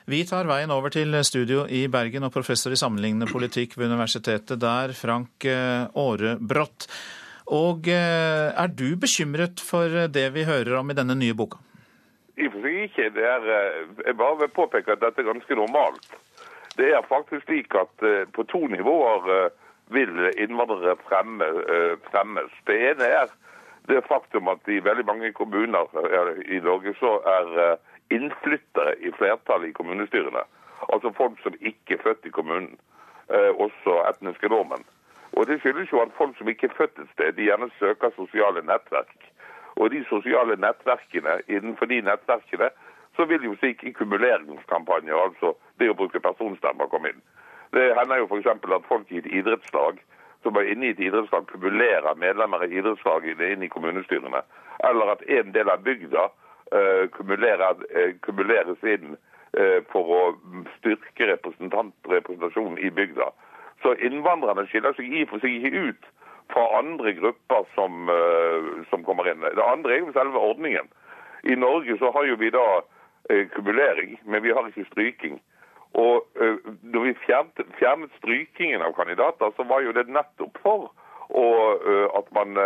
Vi tar veien over til studio i Bergen og professor i sammenlignende politikk ved universitetet der, Frank Aarebrot. Og eh, er du bekymret for det vi hører om i denne nye boka? I og for seg ikke. Det er, eh, jeg bare vil påpeke at dette er ganske normalt. Det er faktisk slik at eh, på to nivåer vil innvandrere fremme, fremmes. Det ene er det faktum at i veldig mange kommuner i Norge så er innflyttere i flertall i kommunestyrene. Altså folk som ikke er født i kommunen. Også etniske nordmenn. Og Det skyldes jo at folk som ikke er født et sted, de gjerne søker sosiale nettverk. Og de sosiale nettverkene, innenfor de nettverkene så vil jo slike kumuleringskampanjer, altså det å bruke personstemmer, komme inn. Det hender jo f.eks. at folk i et idrettslag som er inne i et idrettslag, kumulerer medlemmer i idrettslaget inn i kommunestyrene. Eller at en del av bygda uh, kumuleres inn uh, for å styrke representasjonen i bygda. Så innvandrerne skiller seg i og for seg ikke ut fra andre grupper som, uh, som, kommer inn. Det andre er jo selve ordningen. I Norge så har jo vi da uh, kumulering, men vi har ikke stryking. Og uh, når vi fjernet, fjernet, strykingen av kandidater, så var jo det nettopp for og, at man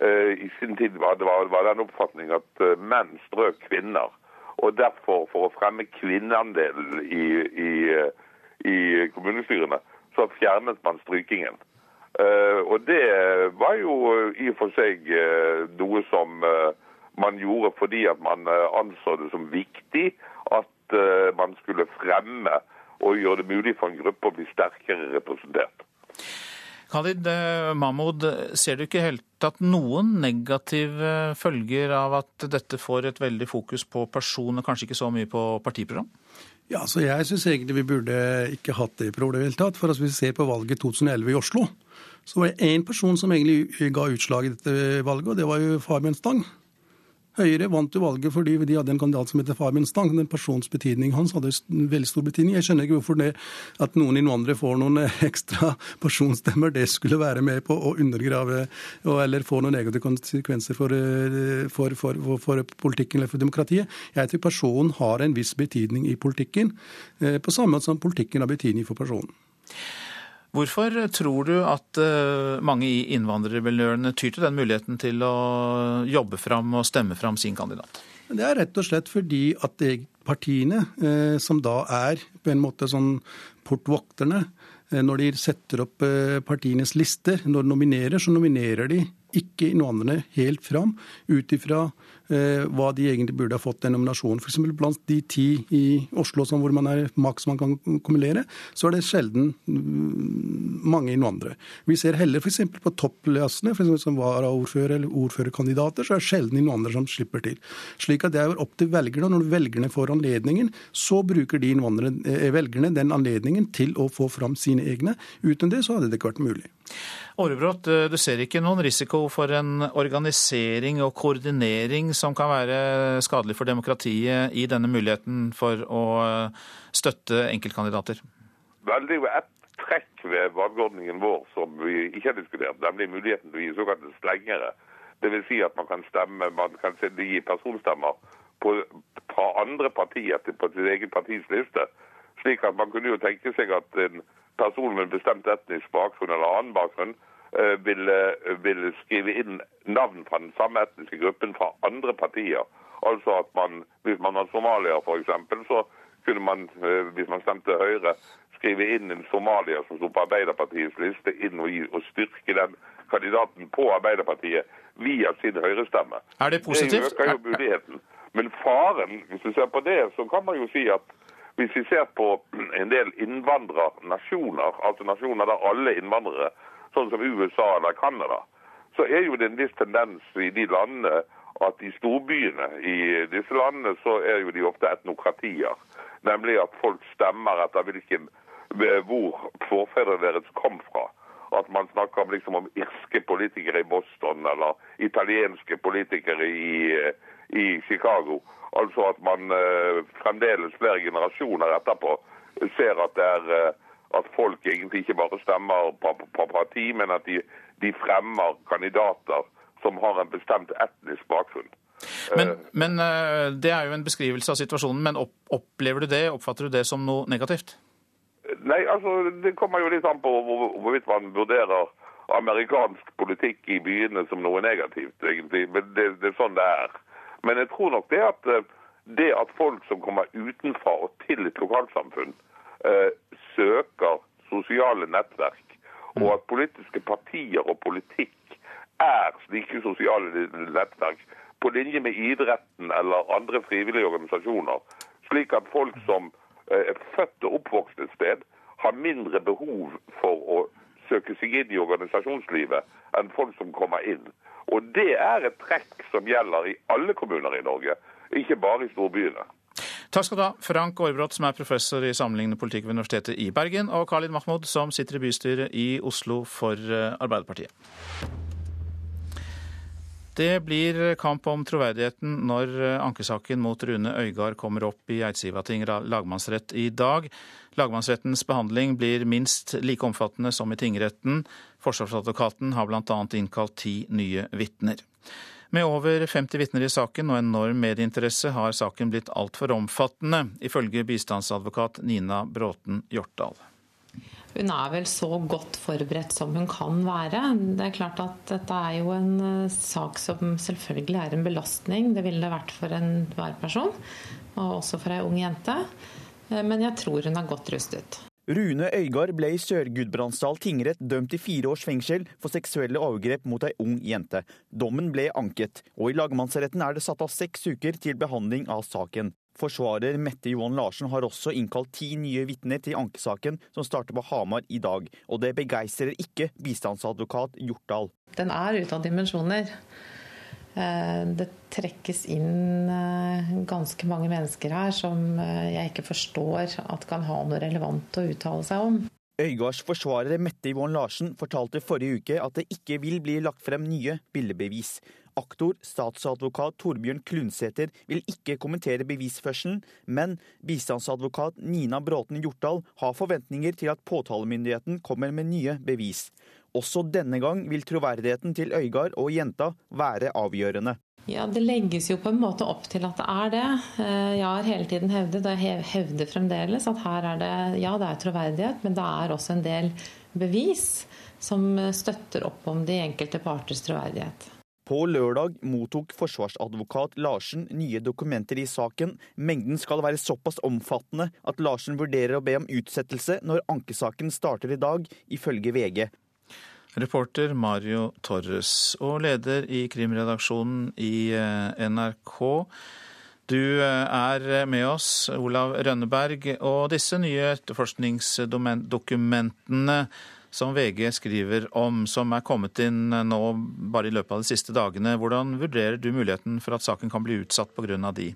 i sin tid var, det var, var den oppfatning at menn strøk kvinner. Og derfor, for å fremme kvinneandelen i, i, i kommunestyrene, så fjernet man strykingen. Uh, og det var jo i og for seg uh, noe som man gjorde fordi at man anså det som viktig at man skulle fremme og gjøre det mulig for en gruppe å bli sterkere representert. Khalid Mahmoud, ser du ikke helt tatt noen negative følger av at dette får et veldig fokus på person, og kanskje ikke så mye på partiprogram? Ja, så Jeg syns egentlig vi burde ikke hatt det i det. For hvis vi ser på valget 2011 i Oslo, så var det én person som egentlig ga utslag i dette valget, og det var jo Fabian Stang. Høyre vant jo valget fordi de hadde en kandidat som heter Fabian Stang. Den persons betydning hans hadde veldig stor betydning. Jeg skjønner ikke hvorfor det at noen innvandrere får noen [LAUGHS] ekstra personstemmer, det skulle være med på å undergrave eller få noen negative konsekvenser for, for, for, for politikken eller for demokratiet. Jeg tror personen har en viss betydning i politikken, eh, på samme måte som politikken har betydning for personen. Hvorfor tror du at eh, mange i innvandrermiljøene tyr til den muligheten til å jobbe fram og stemme fram sin kandidat? Det er rett og slett fordi at partiene, eh, som da er på en måte sånn portvokterne, eh, når de setter opp partienes lister, når de nominerer, så nominerer de ikke innvandrerne helt fram ut ifra Eh, hva de egentlig burde ha fått den nominasjonen. F.eks. blant de ti i Oslo hvor man er maks man kan kumulere, så er det sjelden mm, mange innvandrere. Vi ser heller f.eks. på topplassene, f.eks. som varaordfører eller ordførerkandidater, så er det sjelden innvandrere som slipper til. Slik at det er opp til velgerne. og Når velgerne får anledningen, så bruker de eh, velgerne den anledningen til å få fram sine egne. Uten det så hadde det ikke vært mulig. Årebrott, eh, du ser ikke noen risiko for en organisering og koordinering som kan være skadelig for demokratiet i denne muligheten for å eh, støtte enkeltkandidater? Veldig ett trekk ved valgordningen vår som vi ikke har diskutert, nemlig muligheten til å gi såkalte slengere. Dvs. Si at man kan stemme, man kan gi personstemmer på, fra andre partier på sitt eget partis liste. Slik at man kunne jo tenke seg at en person med bestemt etnisk bakgrunn eller annen bakgrunn ville, vil, vil, skrive inn navn fra den samme etniske gruppen fra andre partier. Altså at man, Hvis man var somalier f.eks., så kunne man, eh, hvis man stemte Høyre, skrive inn en somalier som sto på Arbeiderpartiets liste, inn og, og styrke den kandidaten på Arbeiderpartiet via sin høyrestemme. Er det positivt? Det øker jo muligheten. Men faren, hvis du ser på det, så kan man jo si at hvis vi ser på en del innvandrernasjoner, altså nasjoner der alle innvandrere, sånn som USA eller Canada, så er jo det en viss tendens i de landene at i storbyene i disse landene så er jo de ofte etnokratier. Nemlig at folk stemmer etter hvilken, hvor forfedrene deres kom fra. At man snakker liksom om irske politikere i Boston eller italienske politikere i, i Chicago. Altså at man eh, fremdeles flere generasjoner etterpå ser at, er, eh, at folk egentlig ikke bare stemmer på, på parti, men at de, de fremmer kandidater som har en bestemt etnisk bakgrunn. Men, men eh, Det er jo en beskrivelse av situasjonen, men opplever du det, oppfatter du det som noe negativt? Nei, altså Det kommer jo litt an på hvorvidt man vurderer amerikansk politikk i byene som noe negativt, egentlig. Men det, det er sånn det er. Men jeg tror nok det at eh, det at folk som kommer utenfra og til et lokalsamfunn, eh, søker sosiale nettverk, og at politiske partier og politikk er slike sosiale nettverk, på linje med idretten eller andre frivillige organisasjoner, slik at folk som eh, er født og oppvokst et sted, har mindre behov for å søke seg inn i organisasjonslivet enn folk som kommer inn. Og det er et trekk som gjelder i alle kommuner i Norge, ikke bare i storbyene. Takk skal du ha, Frank Aarbrot, som er professor i sammenlignende politikk ved Universitetet i Bergen, og Khalid Mahmoud, som sitter i bystyret i Oslo for eh, Arbeiderpartiet. Det blir kamp om troverdigheten når eh, ankesaken mot Rune Øygard kommer opp i Eidsivating lagmannsrett i dag. Lagmannsrettens behandling blir minst like omfattende som i tingretten. Forsvarsadvokaten har bl.a. innkalt ti nye vitner. Med over 50 vitner i saken og enorm medieinteresse har saken blitt altfor omfattende, ifølge bistandsadvokat Nina Bråten Hjortdal. Hun er vel så godt forberedt som hun kan være. Det er klart at dette er jo en eh, sak som selvfølgelig er en belastning. Det ville det vært for enhver person, og også for ei ung jente. Eh, men jeg tror hun er godt rustet. Rune Øygard ble i Sør-Gudbrandsdal tingrett dømt til fire års fengsel for seksuelle overgrep mot ei ung jente. Dommen ble anket, og i lagmannsretten er det satt av seks uker til behandling av saken. Forsvarer Mette Johan Larsen har også innkalt ti nye vitner til ankesaken som starter på Hamar i dag, og det begeistrer ikke bistandsadvokat Hjortdal. Den er ute av dimensjoner. Eh, det trekkes inn eh, ganske mange mennesker her som eh, jeg ikke forstår at kan ha noe relevant å uttale seg om. Øygards forsvarer Mette Yvonne Larsen fortalte forrige uke at det ikke vil bli lagt frem nye bildebevis. Aktor statsadvokat Torbjørn Klundsæter vil ikke kommentere bevisførselen, men bistandsadvokat Nina Bråten Hjortdal har forventninger til at påtalemyndigheten kommer med nye bevis. Også denne gang vil troverdigheten til Øygard og jenta være avgjørende. Ja, Det legges jo på en måte opp til at det er det. Eh, jeg har hele tiden hevdet, og jeg hevder fremdeles, at her er det ja, det er troverdighet, men det er også en del bevis som støtter opp om de enkelte parters troverdighet. På lørdag mottok forsvarsadvokat Larsen nye dokumenter i saken. Mengden skal være såpass omfattende at Larsen vurderer å be om utsettelse når ankesaken starter i dag, ifølge VG. Reporter Mario Torres og leder i krimredaksjonen i eh, NRK. Du eh, er med oss, Olav Rønneberg. Og disse nye etterforskningsdokumentene som VG skriver om, som er kommet inn nå bare i løpet av de siste dagene. Hvordan vurderer du muligheten for at saken kan bli utsatt pga. de?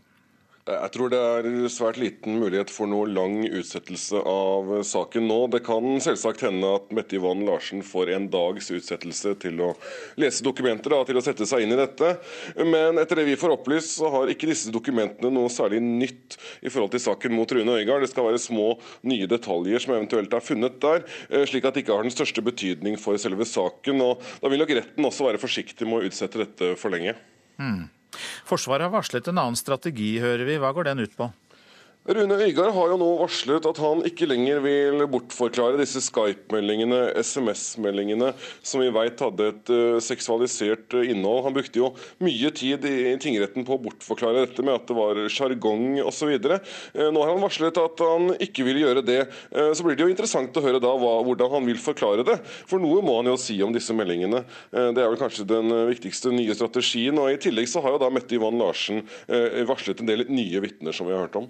Jeg tror det er svært liten mulighet for noe lang utsettelse av saken nå. Det kan selvsagt hende at Mette Yvonne Larsen får en dags utsettelse til å lese dokumenter, da, til å sette seg inn i dette. Men etter det vi får opplyst, så har ikke disse dokumentene noe særlig nytt i forhold til saken mot Rune Øygard. Det skal være små, nye detaljer som eventuelt er funnet der, eh, slik at det ikke har den største betydning for selve saken. Og da vil nok retten også være forsiktig med å utsette dette for lenge. Mm. Forsvaret har varslet en annen strategi, hører vi. Hva går den ut på? Rune Øygard har jo nå varslet at han ikke lenger vil bortforklare disse Skype-meldingene, SMS-meldingene, som vi vet hadde et uh, seksualisert uh, innhold. Han brukte jo mye tid i tingretten på å bortforklare dette med at det var sjargong osv. Uh, nå har han varslet at han ikke vil gjøre det. Så blir det jo interessant å høre da hvordan han vil forklare det. For noe må han jo si om disse meldingene. det er vel kanskje den viktigste nye strategien. og I tillegg så har jo da Mette Ivan Larsen varslet en del nye vitner, som vi har hørt om.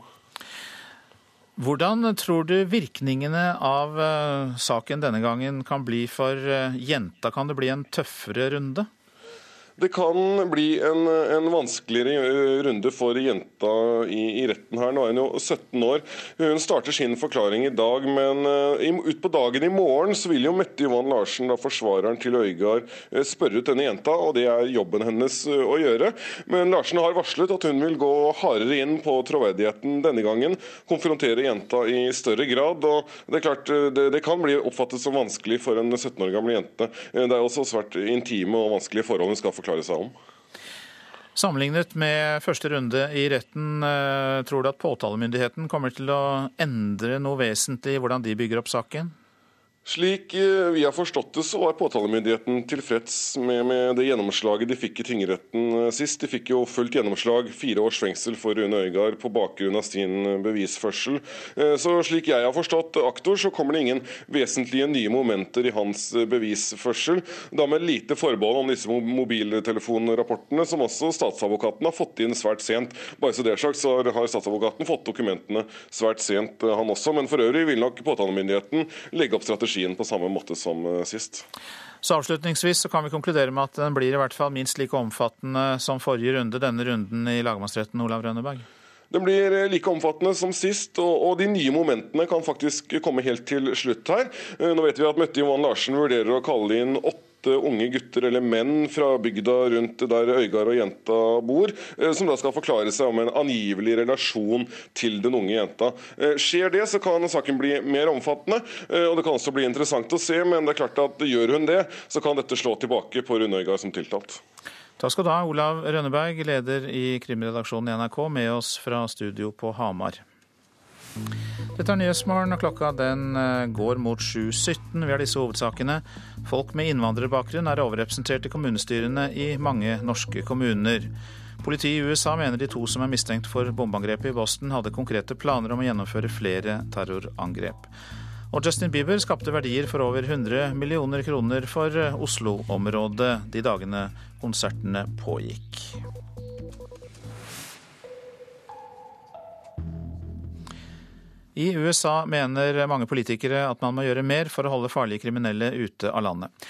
Hvordan tror du virkningene av uh, saken denne gangen kan bli for uh, jenta? Kan det bli en tøffere runde? Det kan bli en, en, vanskeligere eh, runde for jenta i, i, retten her. Nå er hun jo 17 år. Hun starter sin forklaring i dag, men uh, utpå dagen i morgen så vil jo Mette Johan Larsen, da forsvareren til Øygard, uh, spørre ut denne jenta, og det er jobben hennes å gjøre. Men Larsen har varslet at hun vil gå hardere inn på troverdigheten denne gangen. Konfrontere jenta i større grad. og Det er klart, det, det kan bli oppfattet som vanskelig for en 17 år gammel jente. Det er også svært intime og vanskelige forhold hun skal forklare forklare seg om. Sammenlignet med første runde i retten, eh, tror du at påtalemyndigheten kommer til å endre noe vesentlig i hvordan de bygger opp saken? Slik eh, vi har forstått det, så var påtalemyndigheten tilfreds med, med, det gjennomslaget de fikk i tingretten eh, sist. De fikk jo fullt gjennomslag, fire års fengsel for Rune Øygard på bakgrunn av sin eh, bevisførsel. Så slik jeg har forstått aktor, så kommer det ingen vesentlige nye momenter i hans bevisførsel. Da med lite forbehold om disse mobiltelefonrapportene, som også statsadvokaten har fått inn svært sent. Bare så det er sagt, så har statsadvokaten fått dokumentene svært sent, han også. Men for øvrig vil nok påtalemyndigheten legge opp strategi strategien på samme måte som eh, sist. Så Avslutningsvis så kan vi konkludere med at den blir i hvert fall minst like omfattende som forrige runde, denne runden i lagmannsretten, Olav Rønneberg? Den blir eh, like omfattende som sist, og, de nye momentene kan faktisk komme helt til slutt her. Eh, nå vet vi at Mette Johan Larsen vurderer å kalle inn åtte unge gutter eller menn fra bygda rundt der Øygard og jenta bor, eh, som da skal forklare seg om en angivelig relasjon til den unge jenta. Eh, skjer det, så kan saken bli mer omfattende, eh, og det kan også bli interessant å se. Men det er klart at gjør hun det, så kan dette slå tilbake på Rune Øygard som tiltalt. Takk skal du ha, Olav Rønneberg, leder i krimredaksjonen i NRK, med oss fra studio på Hamar. Dette er Nyhetsmorgen, og klokka den eh, går mot 7.17. Vi har disse hovedsakene. Folk med innvandrerbakgrunn er overrepresentert i kommunestyrene i mange norske kommuner. Politiet i USA mener de to som er mistenkt for bombeangrepet i Boston, hadde konkrete planer om å gjennomføre flere terrorangrep. Og Justin Bieber skapte verdier for over 100 millioner kroner for eh, Oslo-området de dagene konsertene pågikk. I USA mener mange politikere at man må gjøre mer for å holde farlige kriminelle ute av landet.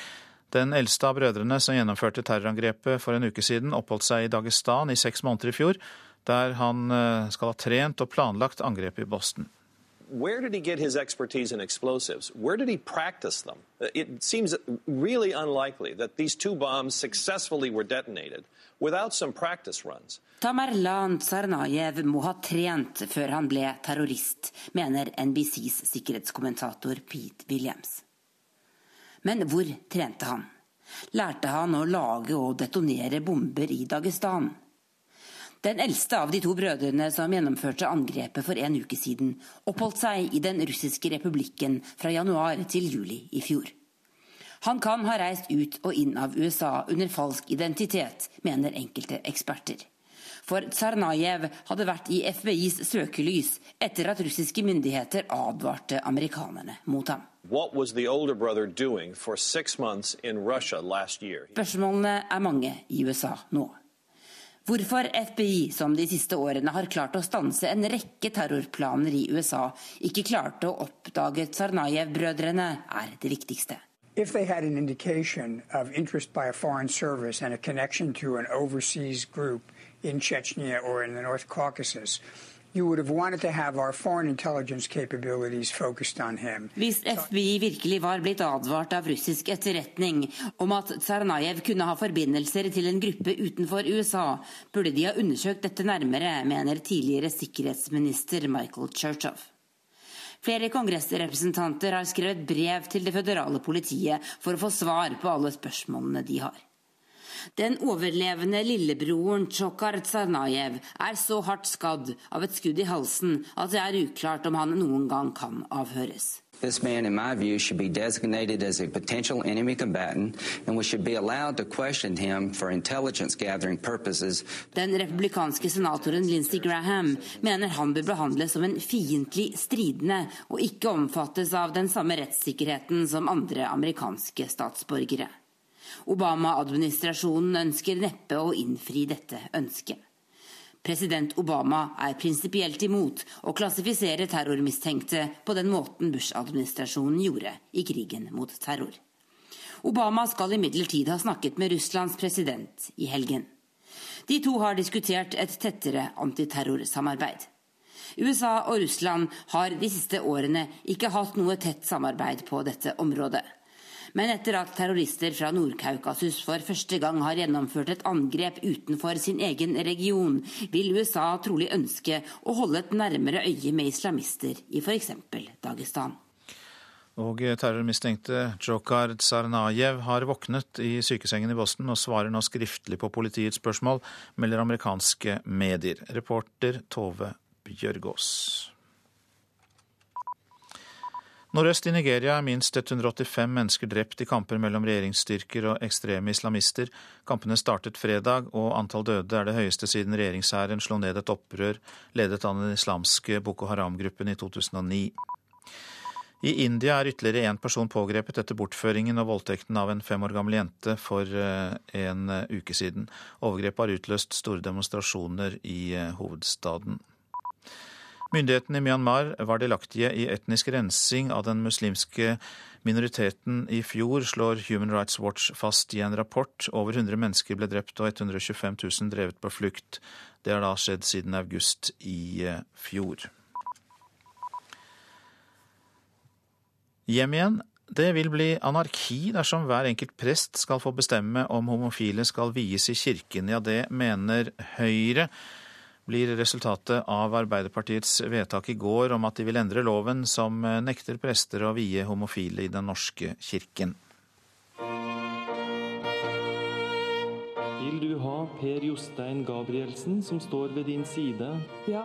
Den eldste av brødrene som gjennomførte terrorangrepet for en uke siden, oppholdt seg i Dagestan i seks måneder i fjor, der han eh, skal ha trent og planlagt angrepet i Boston. Where did he get his expertise in explosives? Where did he practice them? It seems really unlikely that these two bombs successfully were detonated without some practice runs. Tamerlan Tsarnajev må ha trent før han ble terrorist, mener NBCs sikkerhetskommentator Pete Williams. Men hvor trente han? Lærte han å lage og detonere bomber i Dagestan? Den eldste av de to brødrene som gjennomførte angrepet for en uke siden, oppholdt seg i Den russiske republikken fra januar til juli i fjor. Han kan ha reist ut og inn av USA under falsk identitet, mener enkelte eksperter. For Tsarnajev hadde vært i FBIs søkelys etter at russiske myndigheter advarte amerikanerne mot ham. Spørsmålene er mange i USA nå. Hvorfor FBI, som de siste årene har klart å stanse en rekke terrorplaner i USA, ikke klarte å oppdage Tsarnajev-brødrene, er det viktigste. If they had an indication of interest by a foreign service and a connection to an overseas group in Chechnya or in the North Caucasus, hvis FBI virkelig var blitt advart av russisk etterretning om at Tsarnajev kunne ha forbindelser til en gruppe utenfor USA, burde de ha undersøkt dette nærmere, mener tidligere sikkerhetsminister Michael Churchoff. Flere kongressrepresentanter har skrevet brev til det føderale politiet for å få svar på alle spørsmålene de har. Den overlevende lillebroren Tsjokar Tsarnajev er så hardt skadd av et skudd i halsen at det er uklart om han noen gang kan avhøres. This man, in my view, should be designated as a potential enemy combatant, and we should be allowed to question him for intelligence gathering purposes. Den republikanske senatoren Lindsey Graham mener han bør behandles som en fiendtlig stridende, og ikke omfattes av den samme rettssikkerheten som andre amerikanske statsborgere. Obama-administrasjonen ønsker neppe å innfri dette ønsket. President Obama er prinsipielt imot å klassifisere terrormistenkte på den måten Bush-administrasjonen gjorde i krigen mot terror. Obama skal imidlertid ha snakket med Russlands president i helgen. De to har diskutert et tettere antiterrorsamarbeid. USA og Russland har de siste årene ikke hatt noe tett samarbeid på dette området. Men etter at terrorister fra Nord-Kaukasus for første gang har gjennomført et angrep utenfor sin egen region, vil USA trolig ønske å holde et nærmere øye med islamister i f.eks. Dagestan. Og terrormistenkte Jokar Tsarnajev har våknet i sykesengen i Boston og svarer nå skriftlig på politiets spørsmål, melder amerikanske medier. Reporter Tove Bjørgaas. Nordøst i Nigeria er minst 185 mennesker drept i kamper mellom regjeringsstyrker og ekstreme islamister. Kampene startet fredag, og antall døde er det høyeste siden regjeringshæren slo ned et opprør ledet av den islamske Boko Haram-gruppen i 2009. I India er ytterligere én person pågrepet etter bortføringen og voldtekten av en fem år gammel jente for eh, en uke siden. Overgrepet har utløst store demonstrasjoner i eh, hovedstaden. Myndighetene i Myanmar var delaktige i etnisk rensing av den muslimske minoriteten i fjor, slår Human Rights Watch fast i en rapport. Over 100 mennesker ble drept og 125 000 drevet på flukt. Det har da skjedd siden august i eh, fjor. Hjem igjen. Det vil bli anarki dersom hver enkelt prest skal få bestemme om homofile skal vies i kirken. Ja, det mener Høyre blir resultatet av Arbeiderpartiets vedtak i går om at de vil endre loven som nekter prester å vie homofile i Den norske kirken. Vil du ha Per Jostein Gabrielsen som står ved din side? Ja.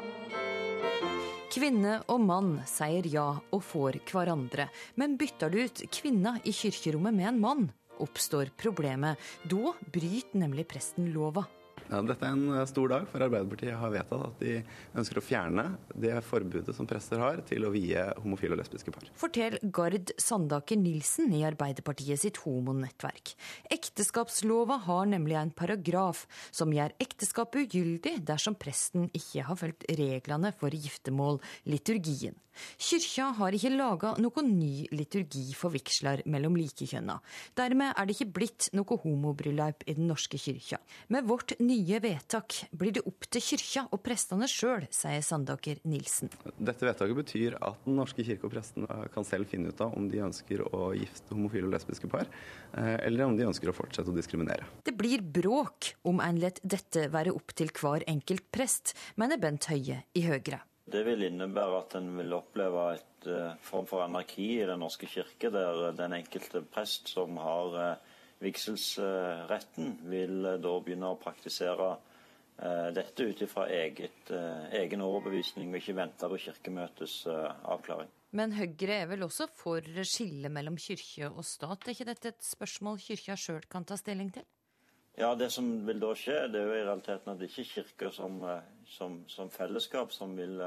Kvinne og mann sier ja og får hverandre, men bytter du ut kvinna i kirkerommet med en mann, oppstår problemet. Da bryter nemlig presten lova. Ja, dette er en stor dag, for Arbeiderpartiet har vedtatt at de ønsker å fjerne det forbudet som prester har til å vie homofile og lesbiske par. Fortell Gard Sandaker Nilsen i Arbeiderpartiet sitt homonettverk. Ekteskapslova har nemlig en paragraf som gjør ekteskapet ugyldig dersom presten ikke har fulgt reglene for giftermål, liturgien. Kyrkja har ikke laga noen ny liturgi for vigsler mellom likekjønna. Dermed er det ikke blitt noe homobryllup i Den norske kyrkja. Med vårt nye vedtak blir det opp til kyrkja og prestene sjøl, sier Sandaker Nilsen. Dette vedtaket betyr at Den norske kirke og prestene kan selv finne ut av om de ønsker å gifte homofile og lesbiske par, eller om de ønsker å fortsette å diskriminere. Det blir bråk om en lar dette være opp til hver enkelt prest, mener Bent Høie i Høyre. Det vil innebære at en vil oppleve et uh, form for anarki i Den norske kirke, der den enkelte prest som har uh, vigselsretten, vil da begynne å praktisere dette ut ifra egen overbevisning, og ikke vente på Kirkemøtets avklaring. Men Høyre er vel også for skille mellom kirke og stat? Er ikke dette et spørsmål kirka sjøl kan ta stilling til? Ja, Det som vil da skje, det er jo i realiteten at det ikke er kirka som, som, som, fellesskap som vil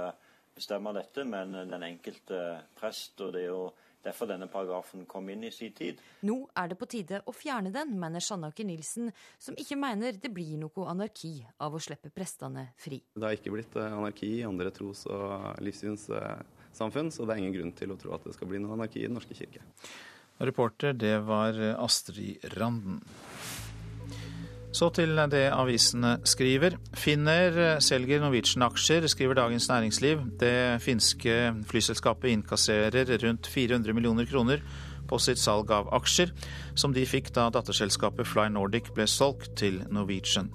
bestemme dette, men den enkelte prest. og det er jo derfor denne paragrafen kom inn i sin tid. Nå er det på tide å fjerne den, mener Sjannaker Nilsen, som ikke mener det blir noe anarki av å slippe prestene fri. Det har ikke blitt anarki i andre tros- og livssynssamfunn, så det er ingen grunn til å tro at det skal bli noe anarki i Den norske kirke. Reporter, det var Astrid Randen. Så til det avisene skriver. Finner selger Norwegian-aksjer, skriver Dagens Næringsliv. Det finske flyselskapet innkasserer rundt 400 millioner kroner på sitt salg av aksjer, som de fikk da datterselskapet Fly Nordic ble solgt til Norwegian.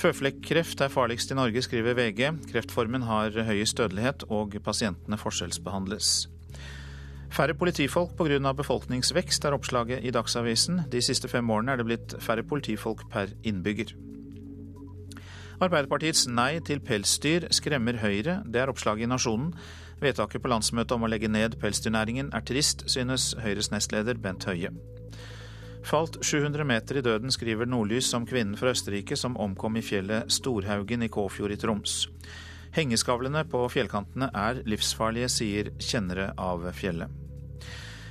Føflekkreft er farligst i Norge, skriver VG. Kreftformen har høyest dødelighet, og pasientene forskjellsbehandles. Færre politifolk pga. befolkningsvekst er oppslaget i Dagsavisen. De siste fem årene er det blitt færre politifolk per innbygger. Arbeiderpartiets nei til pelsdyr skremmer Høyre. Det er oppslaget i Nasjonen. Vedtaket på landsmøtet om å legge ned pelsdyrnæringen er trist, synes Høyres nestleder Bent Høie. Falt 700 meter i døden, skriver Nordlys om kvinnen fra Østerrike som omkom i fjellet Storhaugen i Kåfjord i Troms. Hengeskavlene på fjellkantene er livsfarlige, sier kjennere av fjellet.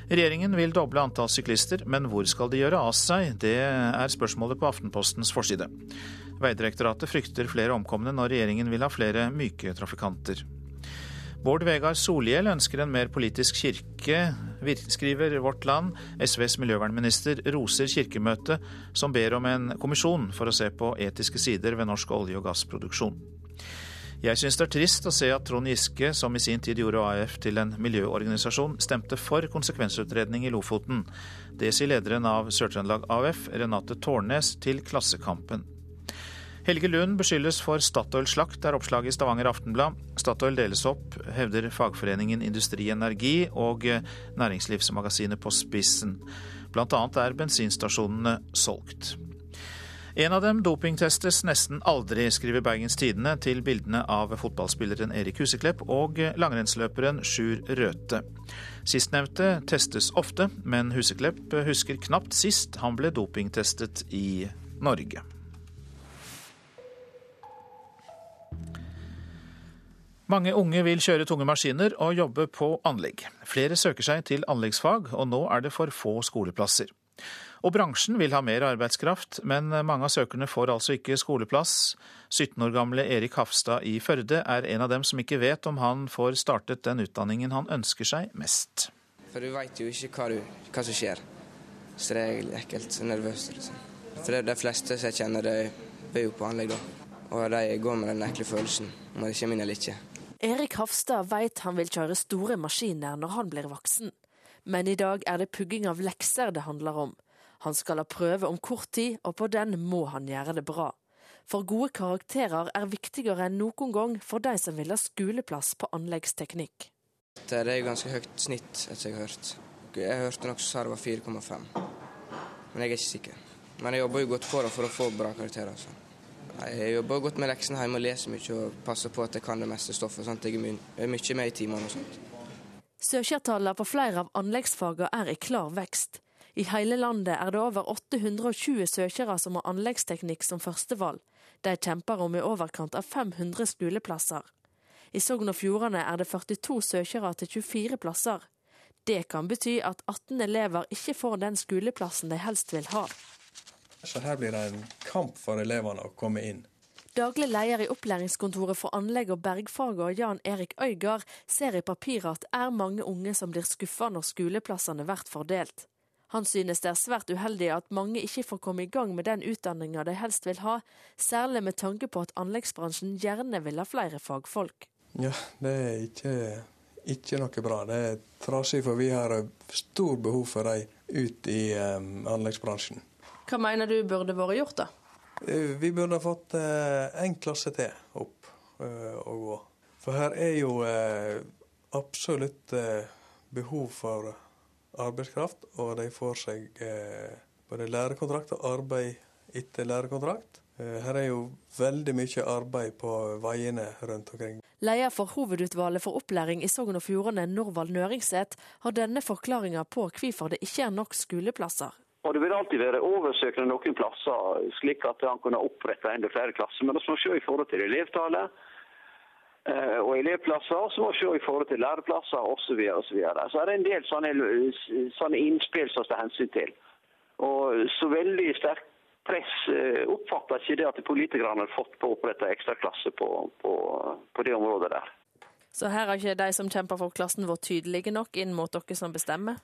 Regjeringen vil doble antall syklister, men hvor skal de gjøre av seg? Det er spørsmålet på Aftenpostens forside. Vegdirektoratet frykter flere omkomne når regjeringen vil ha flere myke trafikanter. Bård Vegar Solhjell ønsker en mer politisk kirke, skriver Vårt Land. SVs miljøvernminister roser Kirkemøtet, som ber om en kommisjon for å se på etiske sider ved norsk olje- og gassproduksjon. Jeg syns det er trist å se at Trond Giske, som i sin tid gjorde AF til en miljøorganisasjon, stemte for konsekvensutredning i Lofoten. Det sier lederen av Sør-Trøndelag AF, Renate Tårnes, til Klassekampen. Helge Lund beskyldes for Statoil-slakt, er oppslaget i Stavanger Aftenblad. Statoil deles opp, hevder fagforeningen Industri Energi og Næringslivsmagasinet på spissen. Blant annet er bensinstasjonene solgt. En av dem dopingtestes nesten aldri, skriver Bergens Tidende til bildene av fotballspilleren Erik Huseklepp og langrennsløperen Sjur Røthe. Sistnevnte testes ofte, men Huseklepp husker knapt sist han ble dopingtestet i Norge. Mange unge vil kjøre tunge maskiner og jobbe på anlegg. Flere søker seg til anleggsfag, og nå er det for få skoleplasser. Og bransjen vil ha mer arbeidskraft, men mange av søkerne får altså ikke skoleplass. 17 år gamle Erik Hafstad i Førde er en av dem som ikke vet om han får startet den utdanningen han ønsker seg mest. For du veit jo ikke hva, du, hva, som skjer. Så det er egentlig ekkelt og nervøst. Liksom. For de fleste som jeg kjenner, de bor jo på anlegg da. Og de går med den ekle følelsen om de kommer inn eller ikke. Erik Hafstad veit han vil kjøre store maskiner når han blir voksen. Men i dag er det pugging av lekser det handler om. Han skal ha prøve om kort tid, og på den må han gjøre det bra. For gode karakterer er viktigere enn noen gang for de som vil ha skoleplass på anleggsteknikk. Det er ganske høyt snitt, etter jeg har hørt. Jeg hørte noen som sa det var 4,5, men jeg er ikke sikker. Men jeg jobber jo godt for det for å få bra karakterer. Altså. Jeg jobber godt med leksene hjemme og leser mye og passer på at jeg kan det meste stoffet. Sånn jeg er mye med i timene og sånt. Søkertallene på flere av anleggsfagene er i klar vekst. I hele landet er det over 820 søkere som har anleggsteknikk som førstevalg. De kjemper om i overkant av 500 skoleplasser. I Sogn og Fjordane er det 42 søkere til 24 plasser. Det kan bety at 18 elever ikke får den skoleplassen de helst vil ha. Så her blir det en kamp for elevene å komme inn. Daglig leder i opplæringskontoret for anlegg og bergfaget, Jan Erik Øygard, ser i papiret at det er mange unge som blir skuffa når skoleplassene blir fordelt. Han synes det er svært uheldig at mange ikke får komme i gang med den utdanninga de helst vil ha, særlig med tanke på at anleggsbransjen gjerne vil ha flere fagfolk. Ja, det er ikke, ikke noe bra. Det er trasig, for vi har stor behov for dem ut i um, anleggsbransjen. Hva mener du burde vært gjort, da? Eh, vi burde ha fått uh, en klasse til opp uh, å gå. For her er jo uh, absolutt behov for arbeidskraft, og de får seg eh, både lærekontrakt og arbeid etter lærekontrakt. Eh, her er jo veldig mye arbeid på veiene rundt omkring. Leder for Hovedutvalget for opplæring i Sogn og Fjordane, Norvald Nøringseth, har denne forklaringa på hvorfor det ikke er nok skoleplasser. Og Det vil alltid være oversøkende noen plasser, slik at han kunne opprette enda flere klasser. Men det må se i forhold til elevtallet og elevplasser, så må vi se i forhold til læreplasser osv. Så, videre, og så, videre. så er det en del sånne, sånne innspill som tar hensyn til. Og så veldig sterkt press eh, oppfatter ikke det at politikerne har fått på å opprette ekstraklasse på, på, på det området der. Så her har ikke de som kjemper for klassen vært tydelige nok inn mot dere som bestemmer?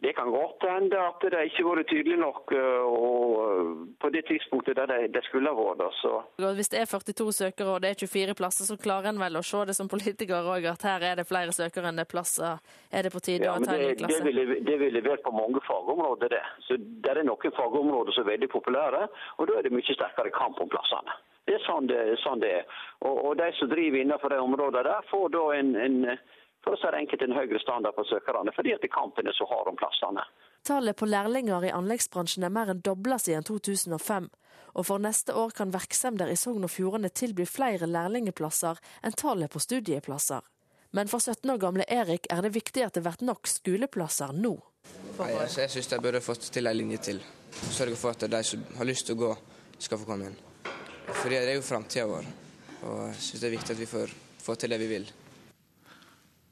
Det kan godt hende at det ikke har vært tydelig nok eh, og på det tidspunktet der det, skulle ha vært. Så. Hvis det er 42 søkere og det er 24 plasser, så klarer en vel å se det som politiker òg, at her er det flere søkere enn det er plasser. Er det på tide ja, å ta en klasse? Det vil, det vil levert på mange fagområder, det. Så Det er noen fagområder som er veldig populære, og da er det mye sterkere kamp om plassene. Det er sånn det, sånn det er. Og, og, de som driver innenfor de områdene der, får da en, en for å sette enkelte enkelt en høyere standard på søkerne, fordi at kampen er så hard om plassene. Tallet på lærlinger i anleggsbransjen er mer enn dobla siden 2005. Og for neste år kan virksomheter i Sogn og Fjordane tilby flere lærlingeplasser enn tallet på studieplasser. Men for 17 år gamle Erik er det viktig at det blir nok skoleplasser nå. Nei, altså, jeg syns de burde fått til en linje til. Sørge for at de som har lyst til å gå, skal få komme inn. Fordi det er jo framtida vår. Og jeg syns det er viktig at vi får, får til det vi vil.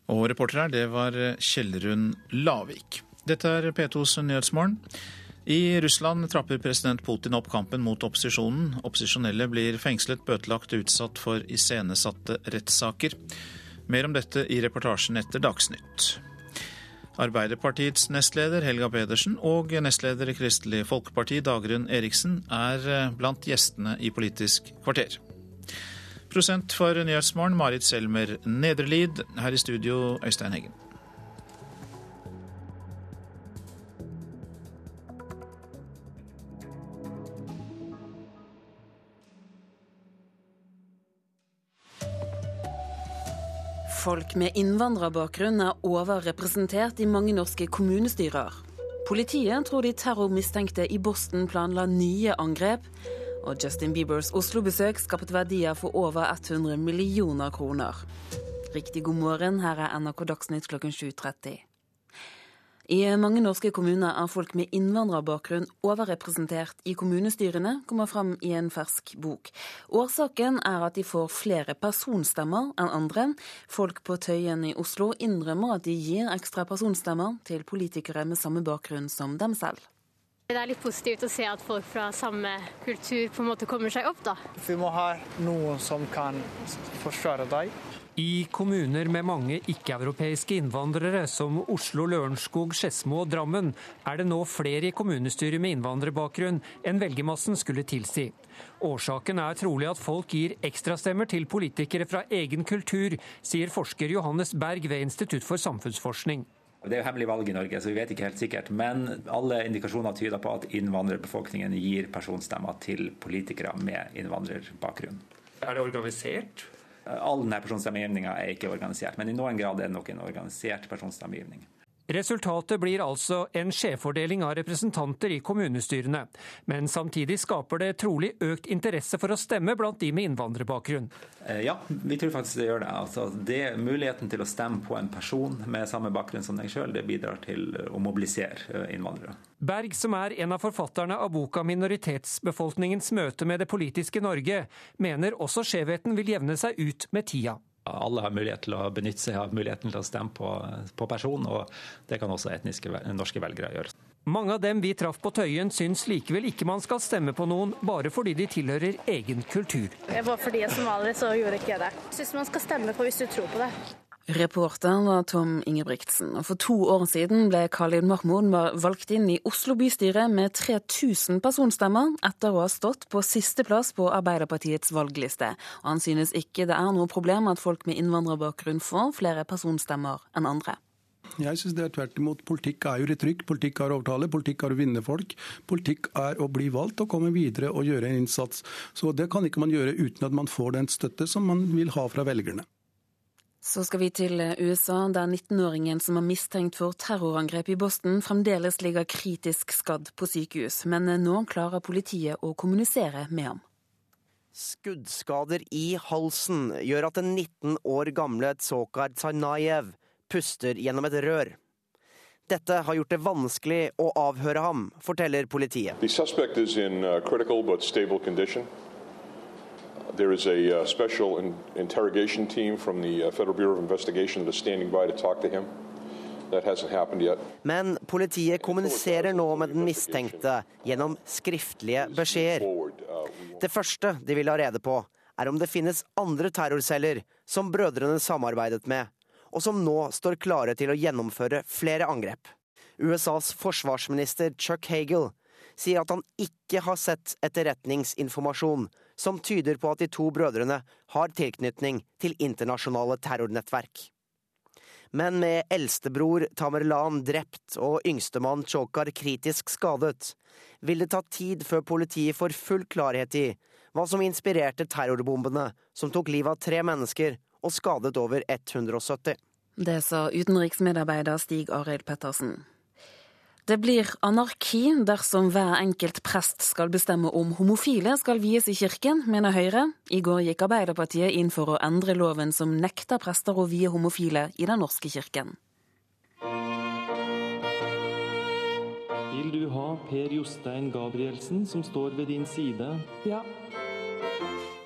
Og reporter her, det var Kjellrun Lavik. Dette er P2s Nyhetsmorgen. I Russland trapper president Putin opp kampen mot opposisjonen. Opposisjonelle blir fengslet, bøtelagt utsatt for iscenesatte rettssaker. Mer om dette i reportasjen etter Dagsnytt. Arbeiderpartiets nestleder Helga Pedersen og nestleder i Kristelig Folkeparti Dagrun Eriksen er eh, blant gjestene i Politisk kvarter. Prosent for Nyhetsmorgen, Marit Selmer Nedrelid. Her i studio, Øystein Heggen. Folk med innvandrerbakgrunn er overrepresentert i mange norske kommunestyrer. Politiet tror de terrormistenkte i Boston planla nye angrep. Og Justin Biebers Oslo-besøk skapte verdier for over 100 millioner kroner. Riktig god morgen, her er NRK Dagsnytt klokken 7.30. I mange norske kommuner er folk med innvandrerbakgrunn overrepresentert i kommunestyrene, kommer fram i en fersk bok. Årsaken er at de får flere personstemmer enn andre. Folk på Tøyen i Oslo innrømmer at de gir ekstra personstemmer til politikere med samme bakgrunn som dem selv. Det er litt positivt å se at folk fra samme kultur på en måte kommer seg opp, da. Vi må ha noen som kan forsvare deg. I kommuner med mange ikke-europeiske innvandrere, som Oslo, Lørenskog, Skedsmo og Drammen, er det nå flere i kommunestyret med innvandrerbakgrunn enn velgermassen skulle tilsi. Årsaken er trolig at folk gir ekstrastemmer til politikere fra egen kultur, sier forsker Johannes Berg ved Institutt for samfunnsforskning. Det er jo hemmelig valg i Norge, så vi vet ikke helt sikkert. Men alle indikasjoner tyder på at innvandrerbefolkningen gir personstemmer til politikere med innvandrerbakgrunn. Er det organisert? All denne personstemmegivninga er ikke organisert, men i noen grad er det nok en organisert personstemmegivning. Resultatet blir altså en skjevfordeling av representanter i kommunestyrene. Men samtidig skaper det trolig økt interesse for å stemme blant de med innvandrerbakgrunn. Ja, vi tror faktisk det gjør det. Altså, det Muligheten til å stemme på en person med samme bakgrunn som deg sjøl, det bidrar til å mobilisere innvandrere. Berg, som er en av forfatterne av boka 'Minoritetsbefolkningens møte med det politiske Norge', mener også skjevheten vil jevne seg ut med tida. Alle har mulighet til å benytte seg av muligheten til å stemme på, på person, og det kan også etniske norske velgere gjøre. Mange av dem vi traff på Tøyen syns likevel ikke man skal stemme på noen bare fordi de tilhører egen kultur. Bare fordi jeg er somalier, så gjorde ikke jeg det. Syns man skal stemme på hvis du tror på det. Reporter var Tom Ingebrigtsen. Og for to år siden ble Khalid Mahmoud valgt inn i Oslo bystyre med 3000 personstemmer, etter å ha stått på sisteplass på Arbeiderpartiets valgliste. Og han synes ikke det er noe problem at folk med innvandrerbakgrunn får flere personstemmer enn andre. Jeg synes det er tvert imot. Politikk er jo retrykk, politikk er å overtale, politikk er å vinne folk. Politikk er å bli valgt og komme videre og gjøre en innsats. Så det kan ikke man gjøre uten at man får den støtte som man vil ha fra velgerne. Så skal vi til USA, der 19-åringen som er mistenkt for terrorangrep i Boston, fremdeles ligger kritisk skadd på sykehus. Men nå klarer politiet å kommunisere med ham. Skuddskader i halsen gjør at den 19 år gamle Tsokar Tsarnajev puster gjennom et rør. Dette har gjort det vanskelig å avhøre ham, forteller politiet. The suspect is in uh, critical but stable condition. There is a uh, special in interrogation team from the uh, Federal Bureau of Investigation that is standing by to talk to him. That hasn't happened yet. Men politiet kommuniserer nå med den mistenkte gjennom skriftlige beskjeder. Det første de vil ha rede på, er om det finnes andre terrorceller som brødrene samarbeidet med, og som nå står klare til å gjennomføre flere angrep. USAs forsvarsminister Chuck Hagel sier at han ikke har sett etterretningsinformasjon som tyder på at de to brødrene har tilknytning til internasjonale terrornettverk. Men med eldstebror Tamerlan drept og yngstemann Chokar kritisk skadet, vil det ta tid før politiet får full klarhet i hva som inspirerte terrorbombene som tok livet av tre mennesker og skadet over 170. Det sa utenriksmedarbeider Stig Arild Pettersen. Det blir anarki dersom hver enkelt prest skal bestemme om homofile skal vies i kirken, mener Høyre. I går gikk Arbeiderpartiet inn for å endre loven som nekter prester å vie homofile i Den norske kirken. Vil du ha Per Jostein Gabrielsen som står ved din side? Ja.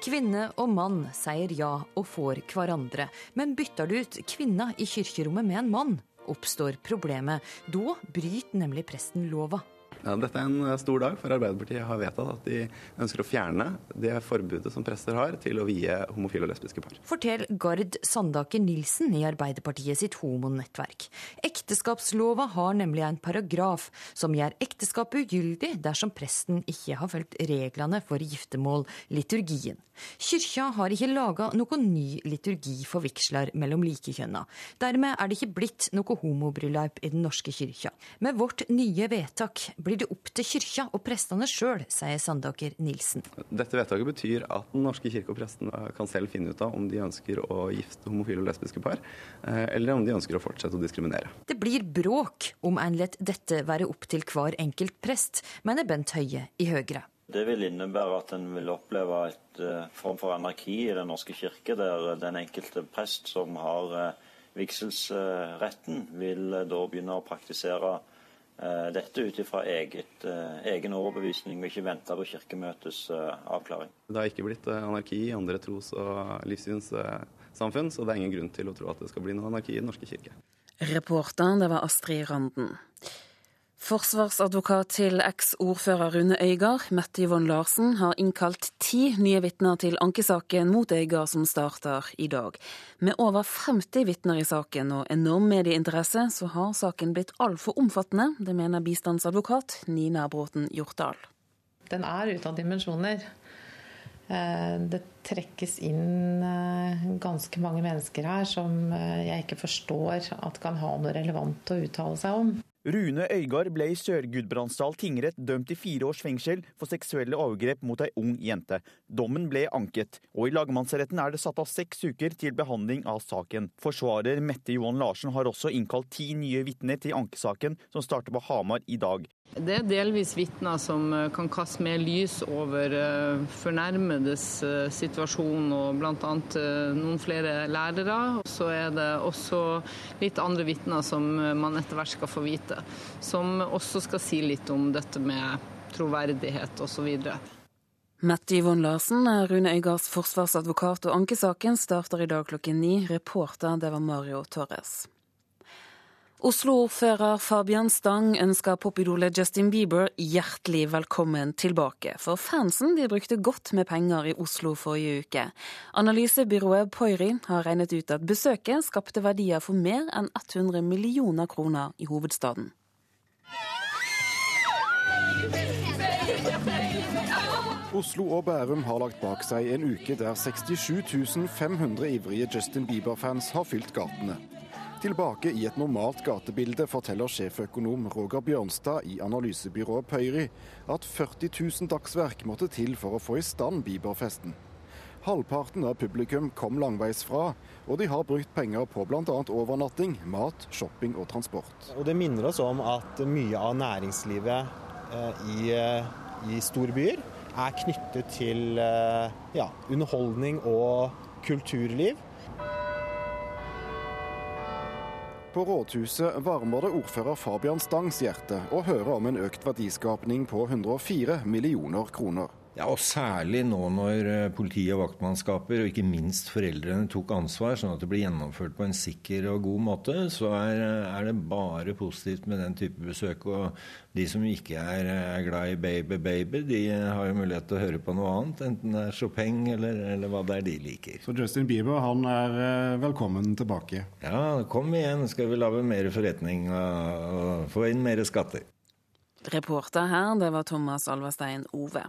Kvinne og mann sier ja og får hverandre, men bytter du ut kvinna i kirkerommet med en mann, oppstår problemet. Da bryter nemlig presten lova. Ja, dette er en stor dag, for Arbeiderpartiet har vedtatt at de ønsker å fjerne det forbudet som prester har til å vie homofile og lesbiske par. Fortell Gard Sandaker Nilsen i Arbeiderpartiet sitt homonettverk. Ekteskapslova har nemlig en paragraf som gjør ekteskapet ugyldig dersom presten ikke har fulgt reglene for giftermål, liturgien. Kyrkja har ikke laga noen ny liturgi for vigsler mellom likekjønna. Dermed er det ikke blitt noe homobryllup i Den norske kyrkja. Med vårt nye vedtak blir det opp til kyrkja og prestene sjøl, sier Sandaker Nilsen. Dette vedtaket betyr at Den norske kirke og prestene kan selv finne ut av om de ønsker å gifte homofile og lesbiske par, eh, eller om de ønsker å fortsette å diskriminere. Det blir bråk om en lar dette være opp til hver enkelt prest, mener Bent Høie i Høyre. Det vil innebære at en vil oppleve et uh, form for anarki i Den norske kirke, der den enkelte prest som har vigselsretten, vil da begynne å praktisere dette ut ifra egen overbevisning, og ikke vente på Kirkemøtets avklaring. Det har ikke blitt anarki i andre tros- og livssynssamfunn, så det er ingen grunn til å tro at det skal bli noe anarki i Den norske kirke. Reporteren, det var Astrid Randen. Forsvarsadvokat til eks-ordfører Rune Øygard, Mette Yvonne Larsen, har innkalt ti nye vitner til ankesaken mot Øygard som starter i dag. Med over 50 vitner i saken og enorm medieinteresse, så har saken blitt altfor omfattende. Det mener bistandsadvokat Nina Bråten Hjortdal. Den er ute av dimensjoner. Det trekkes inn ganske mange mennesker her som jeg ikke forstår at kan ha noe relevant å uttale seg om. Rune Øygard ble i Sør-Gudbrandsdal tingrett dømt til fire års fengsel for seksuelle overgrep mot ei ung jente. Dommen ble anket, og i lagmannsretten er det satt av seks uker til behandling av saken. Forsvarer Mette Johan Larsen har også innkalt ti nye vitner til ankesaken, som starter på Hamar i dag. Det er delvis vitner som kan kaste mer lys over fornærmedes situasjon, og bl.a. noen flere lærere. Så er det også litt andre vitner som man etter hvert skal få vite, som også skal si litt om dette med troverdighet osv. Mette Yvonne Larsen er Rune Øygards forsvarsadvokat, og ankesaken starter i dag klokken ni. Reporter det var Mario Torres. Oslo-ordfører Fabian Stang ønsker popidolet Justin Bieber hjertelig velkommen tilbake. For fansen de brukte godt med penger i Oslo forrige uke. Analysebyrået Poiri har regnet ut at besøket skapte verdier for mer enn 100 millioner kroner i hovedstaden. Oslo og Bærum har lagt bak seg en uke der 67 500 ivrige Justin Bieber-fans har fylt gatene. Tilbake i et normalt gatebilde forteller sjeføkonom Roger Bjørnstad i analysebyrået Pøyri at 40 000 dagsverk måtte til for å få i stand Bieber-festen. Halvparten av publikum kom langveisfra, og de har brukt penger på bl.a. overnatting, mat, shopping og transport. Og Det minner oss om at mye av næringslivet eh, i, i storbyer er knyttet til eh, ja, underholdning og kulturliv. På rådhuset varmer det ordfører Fabian Stangs hjerte å høre om en økt verdiskapning på 104 millioner kroner. Ja, og Særlig nå når politiet og vaktmannskaper, og ikke minst foreldrene, tok ansvar, sånn at det ble gjennomført på en sikker og god måte, så er, er det bare positivt med den type besøk. Og de som ikke er, er glad i Baby Baby, de har jo mulighet til å høre på noe annet. Enten det er Chopin eller, eller hva det er de liker. Så Justin Bieber han er velkommen tilbake? Ja, kom igjen. Skal vi lage mer forretning og, og få inn mer skatter. Reporter her, det var Thomas Alverstein Ove.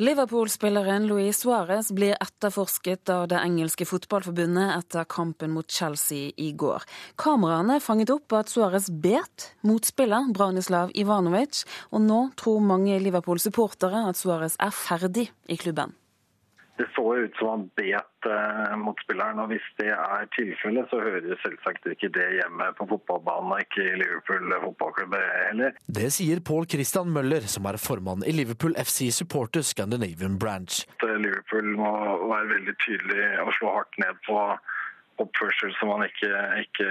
Liverpool-spilleren Luis Suárez blir etterforsket av det engelske fotballforbundet etter kampen mot Chelsea i går. Kameraene fanget opp at Suárez bet motspiller Branislav Ivanovic, og nå tror mange Liverpool-supportere at Suárez er ferdig i klubben. Det så ut som han bet eh, motspilleren. og Hvis det er tilfellet, så hører selvsagt ikke det hjemme på fotballbanen, og ikke i Liverpool fotballklubb heller. Det sier Paul Christian Møller, som er formann i Liverpool FC Supporters Scandinavian Branch. Liverpool må være veldig tydelig og slå hardt ned på oppførsel som man ikke, ikke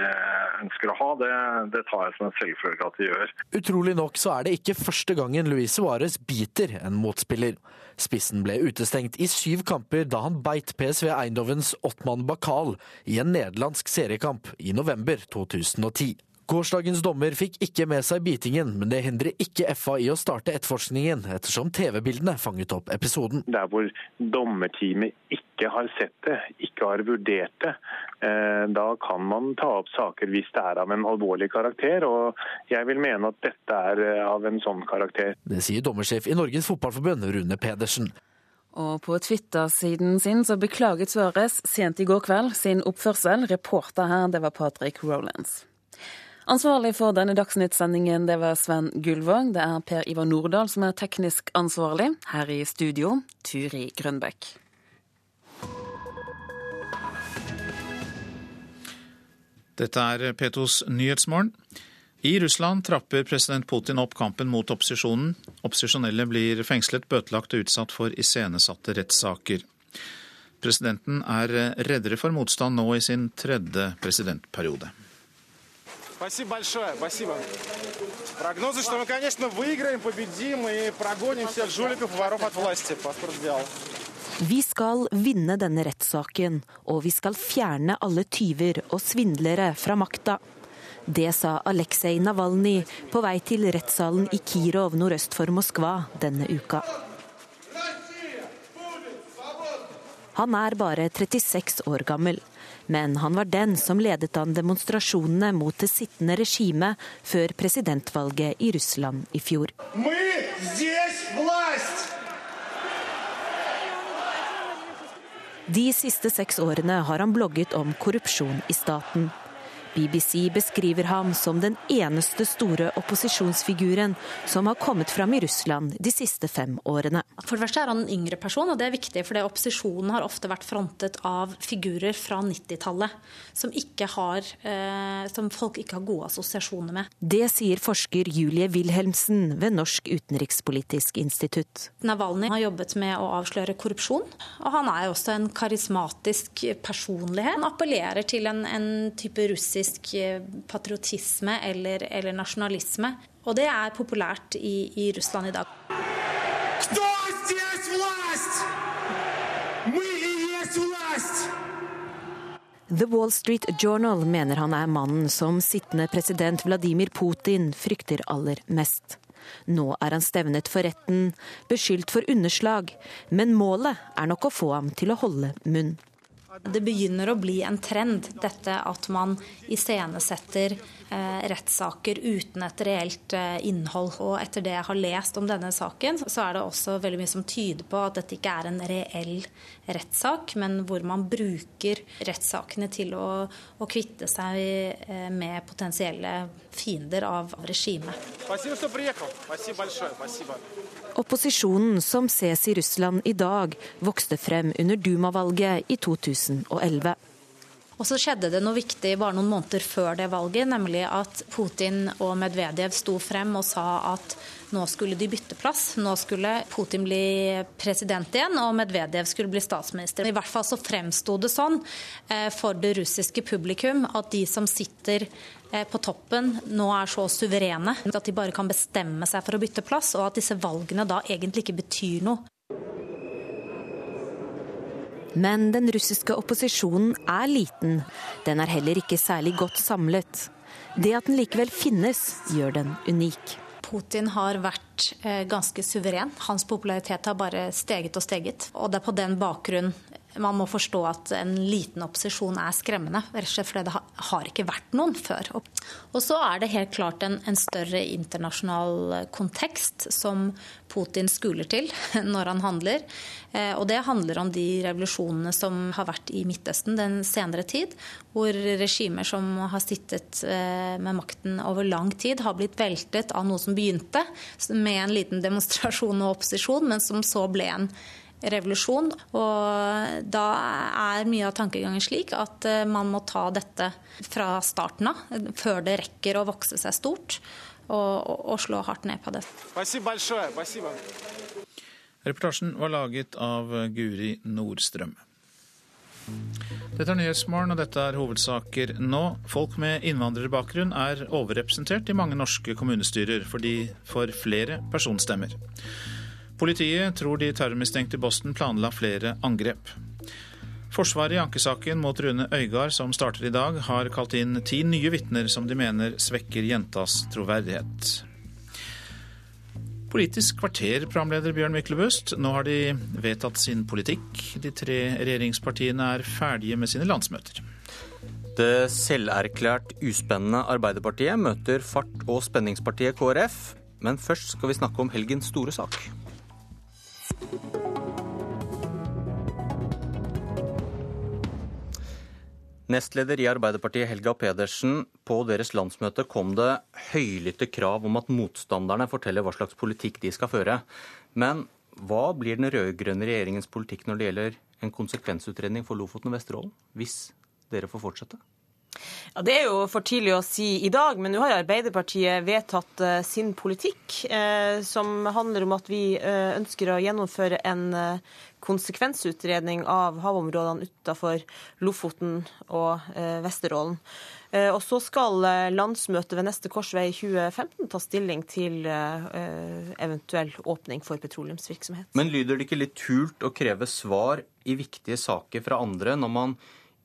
ønsker å ha, det, det, tar jeg som en selvfølge at de gjør. Utrolig nok så er det ikke første gangen Luis Suárez biter en motspiller. Spissen ble utestengt i syv kamper da han beit PSV Eindhovens Ottmann Bakal i en nederlandsk seriekamp i november 2010. Gårsdagens dommer fikk ikke med seg bitingen, men det hindrer ikke FA i å starte etterforskningen, ettersom TV-bildene fanget opp episoden. Der hvor dommerteamet ikke har sett det, ikke har vurdert det, eh, da kan man ta opp saker hvis det er av en alvorlig karakter. Og jeg vil mene at dette er eh, av en sånn karakter. Det sier dommersjef i Norges Fotballforbund, Rune Pedersen. Og på Twitter-siden sin så beklaget Suárez sent i går kveld sin oppførsel. Reporter her, det var Patrick Rolands. Ansvarlig for denne Dagsnytt-sendingen det var Sven Gullvåg. Det er Per Ivar Nordahl som er teknisk ansvarlig. Her i studio, Turi Grønbekk. Dette er P2s Nyhetsmorgen. I Russland trapper president Putin opp kampen mot opposisjonen. Opposisjonelle blir fengslet, bøtelagt og utsatt for iscenesatte rettssaker. Presidenten er reddere for motstand nå i sin tredje presidentperiode. Спасибо большое, спасибо. Прогнозы, что мы, конечно, выиграем, победим и прогоним всех жуликов и воров от власти. Паспорт взял. Vi skal vinne denne rettssaken, og vi skal fjerne alle tyver og svindlere fra makta. Det sa Aleksej Navalnyj på vei til rettssalen i Kirov nordøst for Moskva denne uka. Han er bare 36 år gammel men han var den som ledet an demonstrasjonene mot det sittende regimet før presidentvalget i Russland i fjor. De siste seks årene har han blogget om korrupsjon i staten. BBC beskriver ham som den eneste store opposisjonsfiguren som har kommet fram i Russland de siste fem årene. For det første er han en yngre person, og det er viktig, for opposisjonen har ofte vært frontet av figurer fra 90-tallet som, eh, som, folk ikke har gode assosiasjoner med. Det sier forsker Julie Wilhelmsen ved Norsk utenrikspolitisk institutt. Navalny har jobbet med å avsløre korrupsjon, og han er også en karismatisk personlighet. Han appellerer til en, en type russisk russisk eh, patriotisme eller, eller, nasjonalisme. Og det er populært i, i Russland i dag. The Wall Street Journal mener han er mannen som sittende president Vladimir Putin frykter aller mest. Nå er han stevnet for retten, beskyldt for underslag, men målet er nok å få ham til å holde munn. Det begynner å bli en trend, dette at man iscenesetter eh, rettssaker uten et reelt eh, innhold. Og etter det jeg har lest om denne saken, så er det også veldig mye som tyder på at dette ikke er en reell rettssak, men hvor man bruker rettssakene til å, å kvitte seg eh, med potensielle fiender av regimet. Opposisjonen som ses i Russland i dag, vokste frem under Duma-valget i 2011. Og så skjedde det noe viktig bare noen måneder før det valget, nemlig at Putin og Medvedev sto frem og sa at nå skulle de bytte plass. Nå skulle Putin bli president igjen, og Medvedev skulle bli statsminister. I hvert fall så fremsto det sånn eh, for det russiske publikum at de som sitter eh, på toppen nå er så suverene at de bare kan bestemme seg for å bytte plass, og at disse valgene da egentlig ikke betyr noe. Men den russiske opposisjonen er liten. Den er heller ikke særlig godt samlet. Det at den likevel finnes, gjør den unik. Putin har vært eh, ganske suveren. Hans popularitet har bare steget og steget. Og det er på den bakgrunn man må forstå at en liten opposisjon er skremmende. Fordi det har ikke vært noen før. Og så er det helt klart en, en større internasjonal kontekst som Putin skuler til [LAUGHS] når han handler. Eh, og det handler om de revolusjonene som har vært i Midtøsten den senere tid. Hvor regimer som har sittet eh, med makten over lang tid, har blitt veltet av noe som begynte med en liten demonstrasjon og opposisjon, men som så ble en revolusjon. Og da er mye av tankegangen slik at eh, man må ta dette fra starten av, før det rekker å vokse seg stort, og, og, og slå hardt ned på det. Reportasjen var laget av Guri Nordstrøm. Dette er Nyhetsmorgen, og dette er hovedsaker nå. Folk med innvandrerbakgrunn er overrepresentert i mange norske kommunestyrer, fordi for flere personstemmer. Politiet tror de terrormistenkte i Boston planla flere angrep. Forsvaret i ankesaken mot Rune Øygard, som starter i dag, har kalt inn ti nye vitner som de mener svekker jentas troverdighet. Politisk kvarter, programleder Bjørn Myklebust. Nå har de vedtatt sin politikk. De tre regjeringspartiene er ferdige med sine landsmøter. Det selverklært uspennende Arbeiderpartiet møter fart- og spenningspartiet KrF. Men først skal vi snakke om helgens store sak. Nestleder i Arbeiderpartiet Helga Pedersen, på deres landsmøte kom det høylytte krav om at motstanderne forteller hva slags politikk de skal føre. Men hva blir den rød-grønne regjeringens politikk når det gjelder en konsekvensutredning for Lofoten og Vesterålen, hvis dere får fortsette? Ja, Det er jo for tidlig å si i dag, men nå har Arbeiderpartiet vedtatt uh, sin politikk, eh, som handler om at vi uh, ønsker å gjennomføre en konsekvensutredning av havområdene utenfor Lofoten og Vesterålen. Og så skal landsmøtet ved neste korsvei i 2015 ta stilling til eventuell åpning for petroleumsvirksomhet. Men lyder det ikke litt hult å kreve svar i viktige saker fra andre når man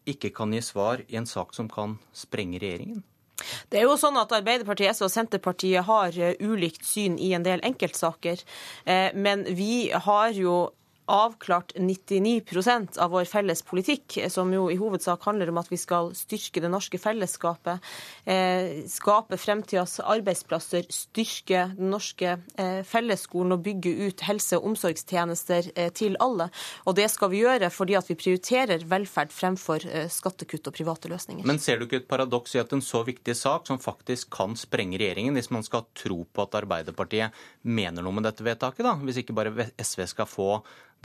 ikke kan gi svar i en sak som kan sprenge regjeringen? Det er jo sånn at Arbeiderpartiet, SV og Senterpartiet har eh, ulikt syn i en del enkeltsaker. Eh, men vi har jo avklart 99% av vår felles politikk, som jo i hovedsak handler om at vi skal styrke det norske fellesskapet, eh, skape fremtidas arbeidsplasser, styrke den norske eh, fellesskolen og bygge ut helse- og omsorgstjenester eh, til alle. Og det skal vi gjøre fordi at vi prioriterer velferd fremfor eh, skattekutt og private løsninger. Men ser du ikke et paradoks i at en så viktig sak, som faktisk kan sprenge regjeringen, hvis man skal tro på at Arbeiderpartiet mener noe med dette vedtaket, da? Hvis ikke bare SV skal få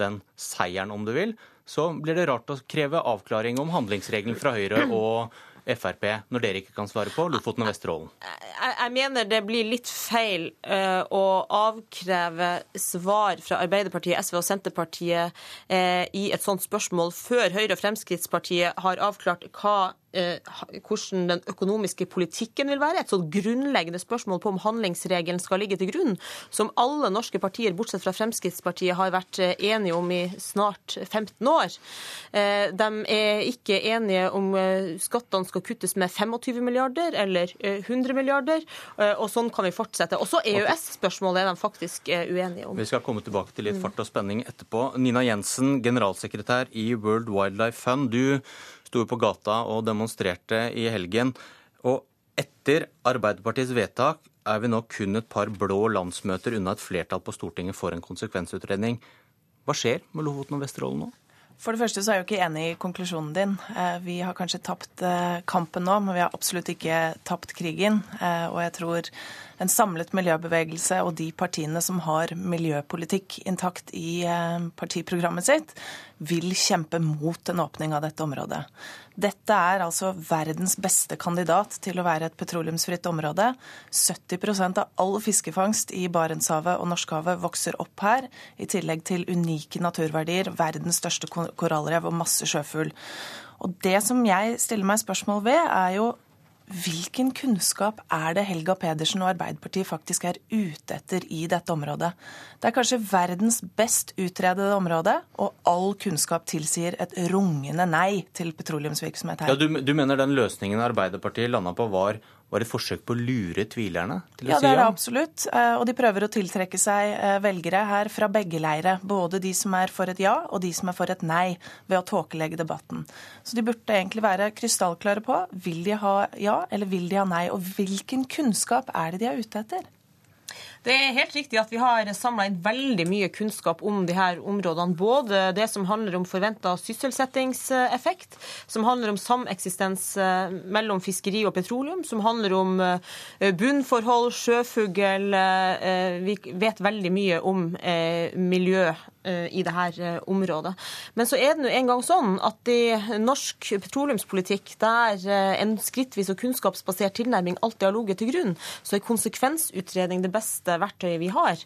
den seieren, om du vil, så blir det rart å kreve avklaring om handlingsregelen fra Høyre og Frp når dere ikke kan svare på Lofoten og Vesterålen? Jeg, jeg mener det blir litt feil uh, å avkreve svar fra Arbeiderpartiet, SV og Senterpartiet uh, i et sånt spørsmål før Høyre og Fremskrittspartiet har avklart hva hvordan den økonomiske politikken vil være. Et sånt grunnleggende spørsmål på om handlingsregelen skal ligge til grunn, som alle norske partier, bortsett fra Fremskrittspartiet, har vært eh, enige om i snart 15 år. Eh, de er ikke enige om skattene skal kuttes med 25 milliarder eller 100 milliarder, og sånn kan vi fortsette. Også EØS-spørsmålet er de faktisk uenige om. Vi skal komme tilbake til litt fart og spenning etterpå. Nina Jensen, generalsekretær i World Wildlife Fund. Du sto på gata og demonstrerte i helgen. Og etter Arbeiderpartiets vedtak er vi nå kun et par blå landsmøter unna et flertall på Stortinget for en konsekvensutredning. Hva skjer med Lofoten og Vesterålen nå? For det første så er jeg jo ikke enig i konklusjonen din. Eh, vi har kanskje tapt eh, kampen nå, men vi har absolutt ikke tapt krigen. Eh, og jeg tror en samlet miljøbevegelse og de partiene som har miljøpolitikk intakt i partiprogrammet sitt, vil kjempe mot en åpning av dette området. Dette er altså verdens beste kandidat til å være et petroleumsfritt område. 70% av all fiskefangst i Barentshavet og Norskehavet vokser opp her, i tillegg til unike naturverdier, verdens største korallrev og masse sjøfugl. Og det som jeg stiller meg spørsmål ved, er jo Hvilken kunnskap er det Helga Pedersen og Arbeiderpartiet faktisk er ute etter i dette området? Det er kanskje verdens best utredede område, og all kunnskap tilsier et rungende nei til petroleumsvirksomhet her. Ja, du, du mener den løsningen Arbeiderpartiet landa på var var et forsøk på å lure tvilerne? til å si ja, det er det absolutt. Eh, og de prøver å tiltrekke seg eh, velgere her fra begge leire. Både de som er for et ja, og de som er for et nei, ved å tåkelegge debatten. Så de burde egentlig være krystallklare på vil de ha ja eller vil de ha nei, og hvilken kunnskap er det de er ute etter? Det er helt riktig at vi har samla inn veldig mye kunnskap om de her områdene. Både det som handler om forventa sysselsettingseffekt, som handler om sameksistens eh, mellom fiskeri og petroleum, som handler om eh, bunnforhold, sjøfugl. Eh, vi vet veldig mye om miljø i dette området. Men så er det nå engang sånn at i norsk petroleumspolitikk, der en skrittvis og kunnskapsbasert tilnærming alltid har ligget til grunn, så er konsekvensutredning det beste verktøyet vi har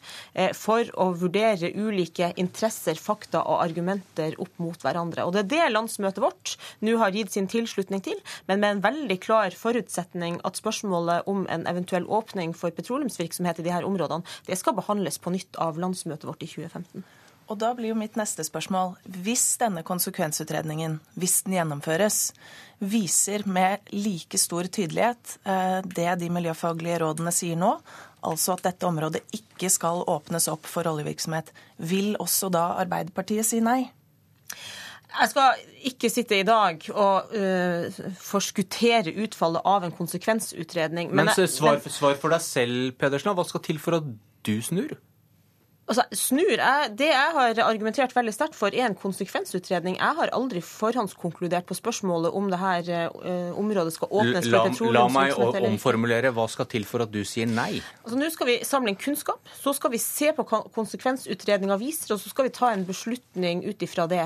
for å vurdere ulike interesser, fakta og argumenter opp mot hverandre. Og Det er det landsmøtet vårt nå har gitt sin tilslutning til, men med en veldig klar forutsetning at spørsmålet om en eventuell åpning for petroleumsvirksomhet i her områdene, det skal behandles på nytt av landsmøtet vårt i 2015. Og da blir jo mitt neste spørsmål, hvis denne konsekvensutredningen, hvis den gjennomføres, viser med like stor tydelighet eh, det de miljøfaglige rådene sier nå, altså at dette området ikke skal åpnes opp for oljevirksomhet, vil også da Arbeiderpartiet si nei? Jeg skal ikke sitte i dag og uh, forskuttere utfallet av en konsekvensutredning. Men, men svar, svar, for deg selv, Pedersen. Hva skal til for at du snur? Altså, snur, jeg, Det jeg har argumentert veldig sterkt for, er en konsekvensutredning. Jeg har aldri forhåndskonkludert på spørsmålet om det her uh, området skal åpnes for petroleumsvirksomhet. La meg omformulere. Hva skal til for at du sier nei? Altså, Nå skal vi samle inn kunnskap. Så skal vi se på hva konsekvensutredninga viser, og så skal vi ta en beslutning ut ifra det.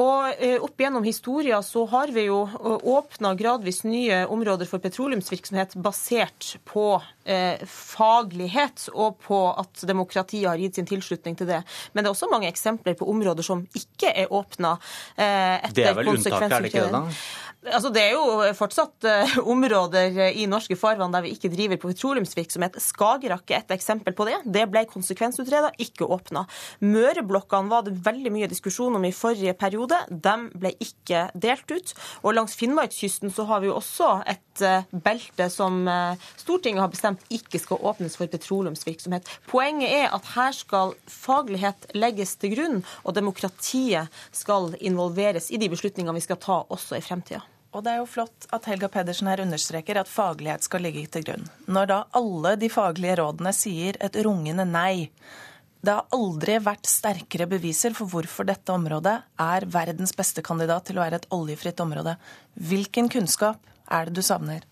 Og uh, Opp gjennom historia så har vi jo uh, åpna gradvis nye områder for petroleumsvirksomhet basert på uh, faglighet og på at demokratiet har gitt sin tilslutning til det. Men det er også mange eksempler på områder som ikke er åpna eh, etter konsekvensutredning. Det er vel unntaket, er det ikke det? da? Altså, det er jo fortsatt uh, områder i norske farvann der vi ikke driver på petroleumsvirksomhet. Skagerrak er et eksempel på det. Det ble konsekvensutreda, ikke åpna. Møreblokkene var det veldig mye diskusjon om i forrige periode. De ble ikke delt ut. Og langs Finnmarkskysten så har vi jo også et uh, belte som uh, Stortinget har bestemt ikke skal åpnes for petroleumsvirksomhet. Poenget er at her skal faglighet legges til grunn, og demokratiet skal involveres i de beslutningene vi skal ta også i fremtida. Og det er jo flott at Helga Pedersen her understreker at faglighet skal ligge til grunn. Når da alle de faglige rådene sier et rungende nei. Det har aldri vært sterkere beviser for hvorfor dette området er verdens beste kandidat til å være et oljefritt område. Hvilken kunnskap er det du savner?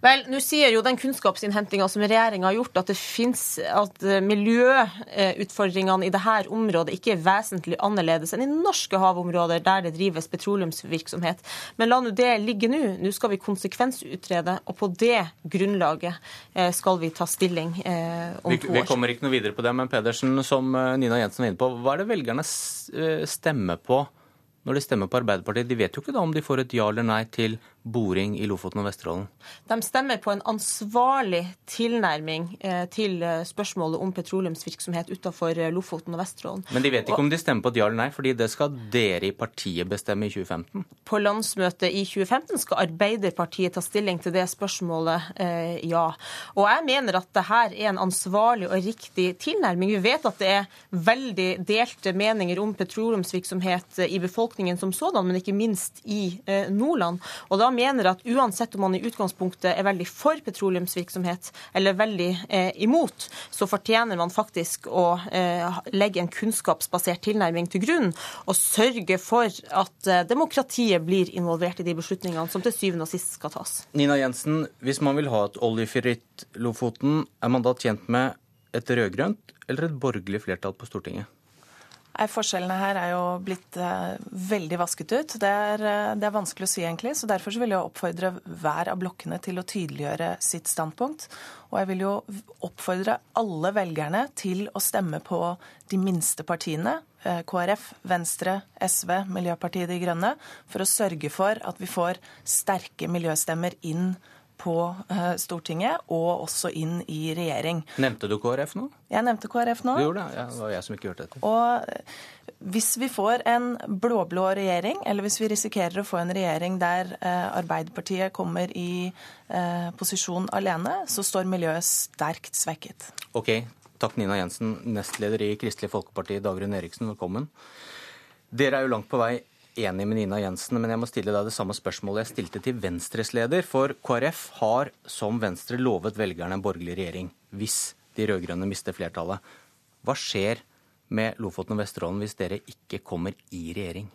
Vel, nå sier jo den kunnskapsinnhentinga som regjeringa har gjort, at det finnes, at eh, miljøutfordringene i dette området ikke er vesentlig annerledes enn i norske havområder der det drives petroleumsvirksomhet. Men la nå det ligge nå. Nå skal vi konsekvensutrede, og på det grunnlaget eh, skal vi ta stilling eh, om to år. Vi kommer ikke noe videre på det, men Pedersen, som Nina Jensen var inne på, hva er det velgerne stemmer på når de stemmer på Arbeiderpartiet? De vet jo ikke da om de får et ja eller nei til boring i Lofoten og Vesterålen? De stemmer på en ansvarlig tilnærming eh, til eh, spørsmålet om petroleumsvirksomhet utenfor eh, Lofoten og Vesterålen. Men de vet ikke og, om de stemmer på et ja eller nei, fordi det skal dere i partiet bestemme i 2015? På landsmøtet i 2015 skal Arbeiderpartiet ta stilling til det spørsmålet, ja. Og jeg mener at dette er en ansvarlig og riktig tilnærming. Vi vet at det er veldig delte meninger om petroleumsvirksomhet i befolkningen som sådan, men ikke minst i Nordland. Og da mener at uansett om man i utgangspunktet er veldig for petroleumsvirksomhet eller veldig eh, imot, så fortjener man faktisk å eh, legge en kunnskapsbasert tilnærming til grunn og sørge for at eh, demokratiet blir involvert i de beslutningene som til syvende og sist skal tas. Nina Jensen, hvis man vil ha et oljefritt Lofoten, er man da tjent med et rød-grønt eller et borgerlig flertall på Stortinget? Forskjellene her er jo blitt eh, veldig vasket ut. Det er, eh, det er, vanskelig å si, egentlig. så Derfor så vil jeg oppfordre hver av blokkene til å tydeliggjøre sitt standpunkt. Og jeg vil jo oppfordre alle velgerne til å stemme på de minste partiene. Eh, KrF, Venstre, SV, Miljøpartiet De Grønne. For å sørge for at vi får sterke miljøstemmer inn på eh, Stortinget og også inn i regjering. Nevnte du KrF nå? Jeg nevnte KrF nå. Du gjorde det? Ja, det var jeg som ikke hørte etter. Og eh, hvis vi får en blå-blå regjering, eller hvis vi risikerer å få en regjering der eh, Arbeiderpartiet kommer i posisjon alene, så står miljøet sterkt svekket. Ok, Takk, Nina Jensen, nestleder i Kristelig Folkeparti, Dagrun Eriksen. Velkommen. Dere er jo langt på vei enig med Nina Jensen, men jeg må stille deg det samme spørsmålet jeg stilte til Venstres leder. For KrF har som Venstre lovet velgerne en borgerlig regjering hvis de rød-grønne mister flertallet. Hva skjer med Lofoten og Vesterålen hvis dere ikke kommer i regjering?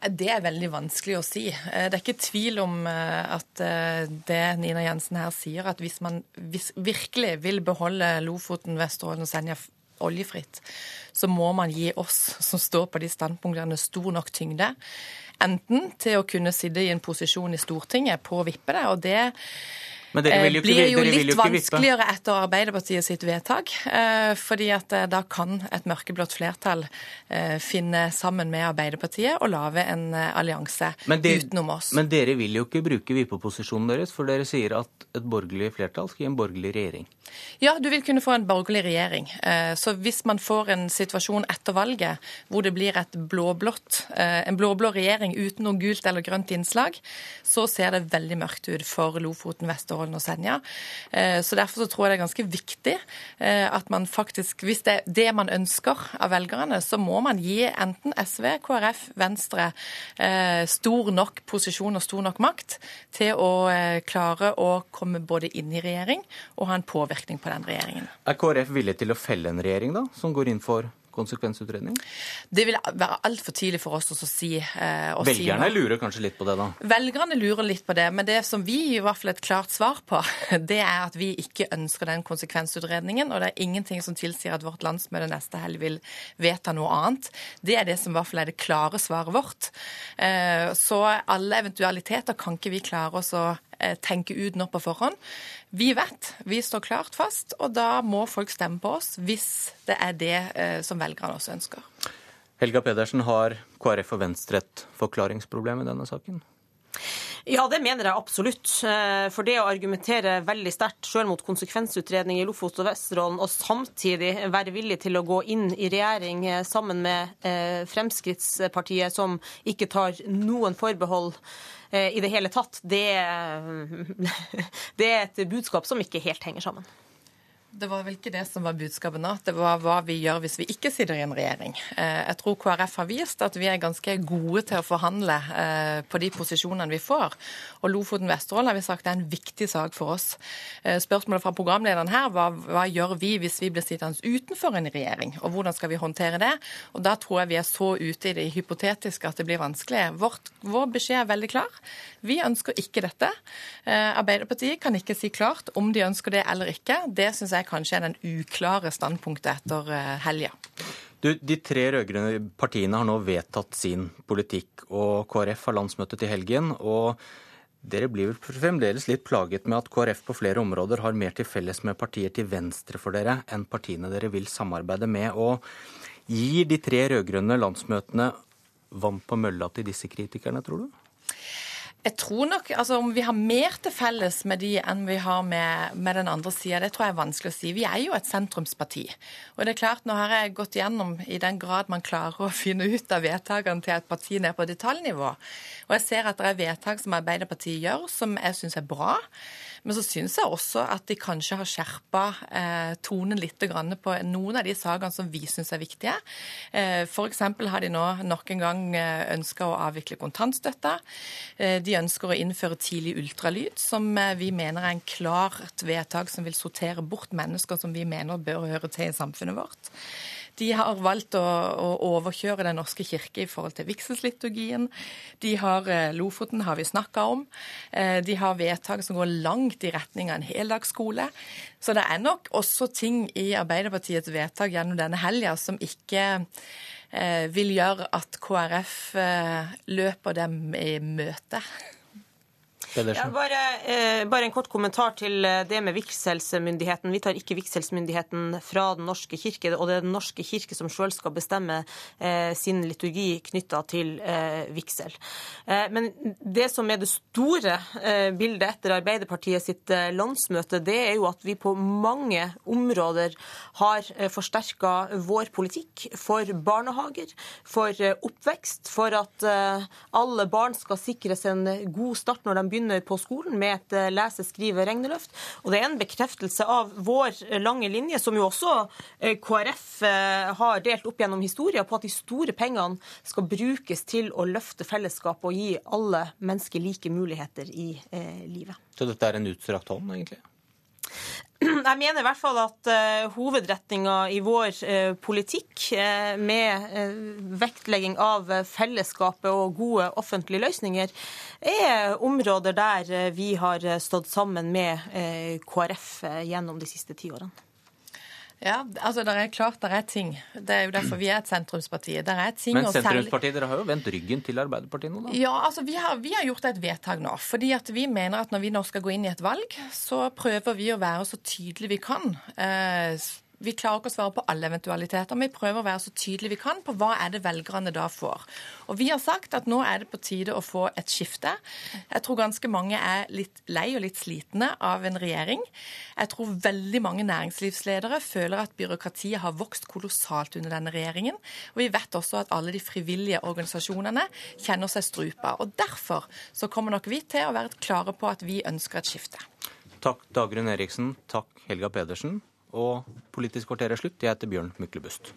Det er veldig vanskelig å si. Eh, det er ikke tvil om eh, at eh, det Nina Jensen her sier, at hvis man virkelig vil beholde Lofoten, Vesterålen og Senja oljefritt, så må man gi oss som står på de standpunktene, stor nok tyngde. Enten til å kunne sitte i en posisjon i Stortinget på å vippe det, og det jo Eh, blir jo dere vil litt jo ikke vanskeligere etter Arbeiderpartiet sitt vedtak. eh, fordi at eh, da kan et mørkeblått flertall eh, finne sammen med Arbeiderpartiet og lage en eh, allianse Men, utenom oss. men dere vil jo ikke bruke vippeposisjonen deres, for dere sier at et borgerlig flertall skal gi en borgerlig regjering. Ja, du vil kunne få en borgerlig regjering. Eh, Så hvis man får en situasjon etter valget hvor det blir et blå-blått, eh, en blå-blå regjering uten noe gult eller grønt innslag, så ser det veldig mørkt ut for Lofoten, Vesterålen og Senja. Eh, Så derfor så tror jeg det er ganske viktig eh, at man faktisk, hvis det er det man ønsker av velgerne, så må man gi enten SV, KrF, Venstre eh, stor nok posisjon og stor nok makt til å klare å komme både inn i regjering og ha en påvirkning på den regjeringen. Er KrF villig til å felle en regjering, da, som går inn for konsekvensutredning? Det vil være altfor tidlig for oss å si eh, å Velgerne si lurer kanskje litt på det, da. Velgerne lurer litt på det, men det som vi i hvert fall et klart svar på, [LAUGHS] det er at vi ikke ønsker den konsekvensutredningen, og det er ingenting som tilsier at vårt landsmøte neste helg vil vedta noe annet. Det er det som i hvert fall er det klare svaret vårt. Eh, Så alle eventualiteter kan ikke vi klare oss å eh, tenke ut nå på forhånd. Vi vet, vi står klart fast, og da må folk stemme på oss hvis det er det eh, som velgerne også ønsker. Helga Pedersen, har KrF og Venstre et forklaringsproblem i denne saken? Ja, det mener jeg absolutt. Eh, For det å argumentere veldig sterkt selv mot konsekvensutredning i Lofoten og Vesterålen, og samtidig være villig til å gå inn i regjering eh, sammen med eh, Fremskrittspartiet, som ikke tar noen forbehold eh, i det hele tatt, det, [LAUGHS] det er et budskap som ikke helt henger sammen. Det var vel ikke det som var budskapet nå. Det var hva vi gjør hvis vi ikke sitter i en regjering. Eh, Jeg tror KrF har vist at vi er ganske gode til å forhandle eh, på de posisjonene vi får. Og Lofoten-Vesterålen har vi sagt er en viktig sak for oss. Eh, Spørsmålet fra programlederen her var hva gjør vi hvis vi blir sittende utenfor en regjering, og hvordan skal vi håndtere det? Og Da tror jeg vi er så ute i det hypotetiske at det blir vanskelig. Vårt, vår beskjed er veldig klar. Vi ønsker ikke dette. Arbeiderpartiet kan ikke si klart om de ønsker det eller ikke. Det syns jeg kanskje er den uklare standpunktet etter eh, helga. Du, De tre rød-grønne partiene har nå vedtatt sin politikk, og KrF har landsmøte til helgen. og dere blir vel fremdeles litt plaget med at KrF på flere områder har mer til felles med partier til venstre for dere enn partiene dere vil samarbeide med. Og gir de tre rød-grønne landsmøtene vann på mølla til disse kritikerne, tror du? Jeg tror nok, altså Om vi har mer til felles med de enn vi har med, med den andre sida, det tror jeg er vanskelig å si. Vi er jo et sentrumsparti. Og det er klart, Nå har jeg gått gjennom i den grad man klarer å [LAUGHS] finne ut av vedtakene til et parti ned på detaljnivå. Og jeg ser at det er vedtak som Arbeiderpartiet gjør, som jeg syns er bra. Men så syns jeg også at de kanskje har skjerpa eh, tonen litt på noen av de sakene som vi syns er viktige. Eh, F.eks. har de nå nok en gang ønska å avvikle kontantstøtta. Eh, de ønsker å innføre tidlig ultralyd, som eh, vi mener er en klart vedtak som vil sortere bort mennesker som vi mener bør høre til i samfunnet vårt. De har valgt å, å overkjøre Den norske kirke i forhold til vigselsliturgien. De eh, Lofoten har vi snakka om. Eh, De har vedtak som går langt i retning av en heldagsskole. Så det er nok også ting i Arbeiderpartiets vedtak gjennom denne helga som ikke vil gjøre at KrF eh, løper dem i møte. Ja, bare, eh, bare en kort kommentar til eh, det med vigselsmyndigheten. Vi tar ikke vigselsmyndigheten fra Den norske kirke, og det er Den norske kirke som sjøl skal bestemme eh, sin liturgi knytta til eh, vigsel. Eh, men det som er det store eh, bildet etter Arbeiderpartiet sitt landsmøte, det er jo at vi på mange områder har eh, forsterka vår politikk for barnehager, for oppvekst, for at alle barn skal sikres en god start når de begynner på skolen med et eh, lese-, skrive-, regneløft. Og det er en bekreftelse av vår eh, lange linje, som jo også eh, KrF har delt opp gjennom historien, på at de store pengene skal brukes til å løfte fellesskapet og gi alle mennesker like muligheter i livet. Så dette er en utstrakt hånd, egentlig? Jeg mener i hvert fall at uh, hovedretninga i vår uh, politikk, uh, med vektlegging av fellesskapet og gode offentlige løsninger, er områder der vi har stått sammen med KrF gjennom de siste ti årene. Ja, altså det er klart det er ting. Det er jo derfor vi er et sentrumsparti. Det er ting Men sentrumspartiet, dere har jo vendt ryggen til Arbeiderpartiet nå, da? Ja, altså vi har, vi har gjort et vedtak nå. fordi at vi mener at når vi nå skal gå inn i et valg, så prøver vi å være så tydelige vi kan. Eh, vi klarer ikke å svare på alle eventualiteter, men vi prøver å være så tydelige vi kan på hva er det velgerne da får. Og vi har sagt at nå er det på tide å få et skifte. Jeg tror ganske mange er litt lei og litt slitne av en regjering. Jeg tror veldig mange næringslivsledere føler at byråkratiet har vokst kolossalt under denne regjeringen. Og vi vet også at alle de frivillige organisasjonene kjenner seg strupa. Og derfor så kommer nok vi til å være klare på at vi ønsker et skifte. Takk Dagrun Eriksen, takk Helga Pedersen. Og Politisk kvarter er slutt. Jeg heter Bjørn Myklebust.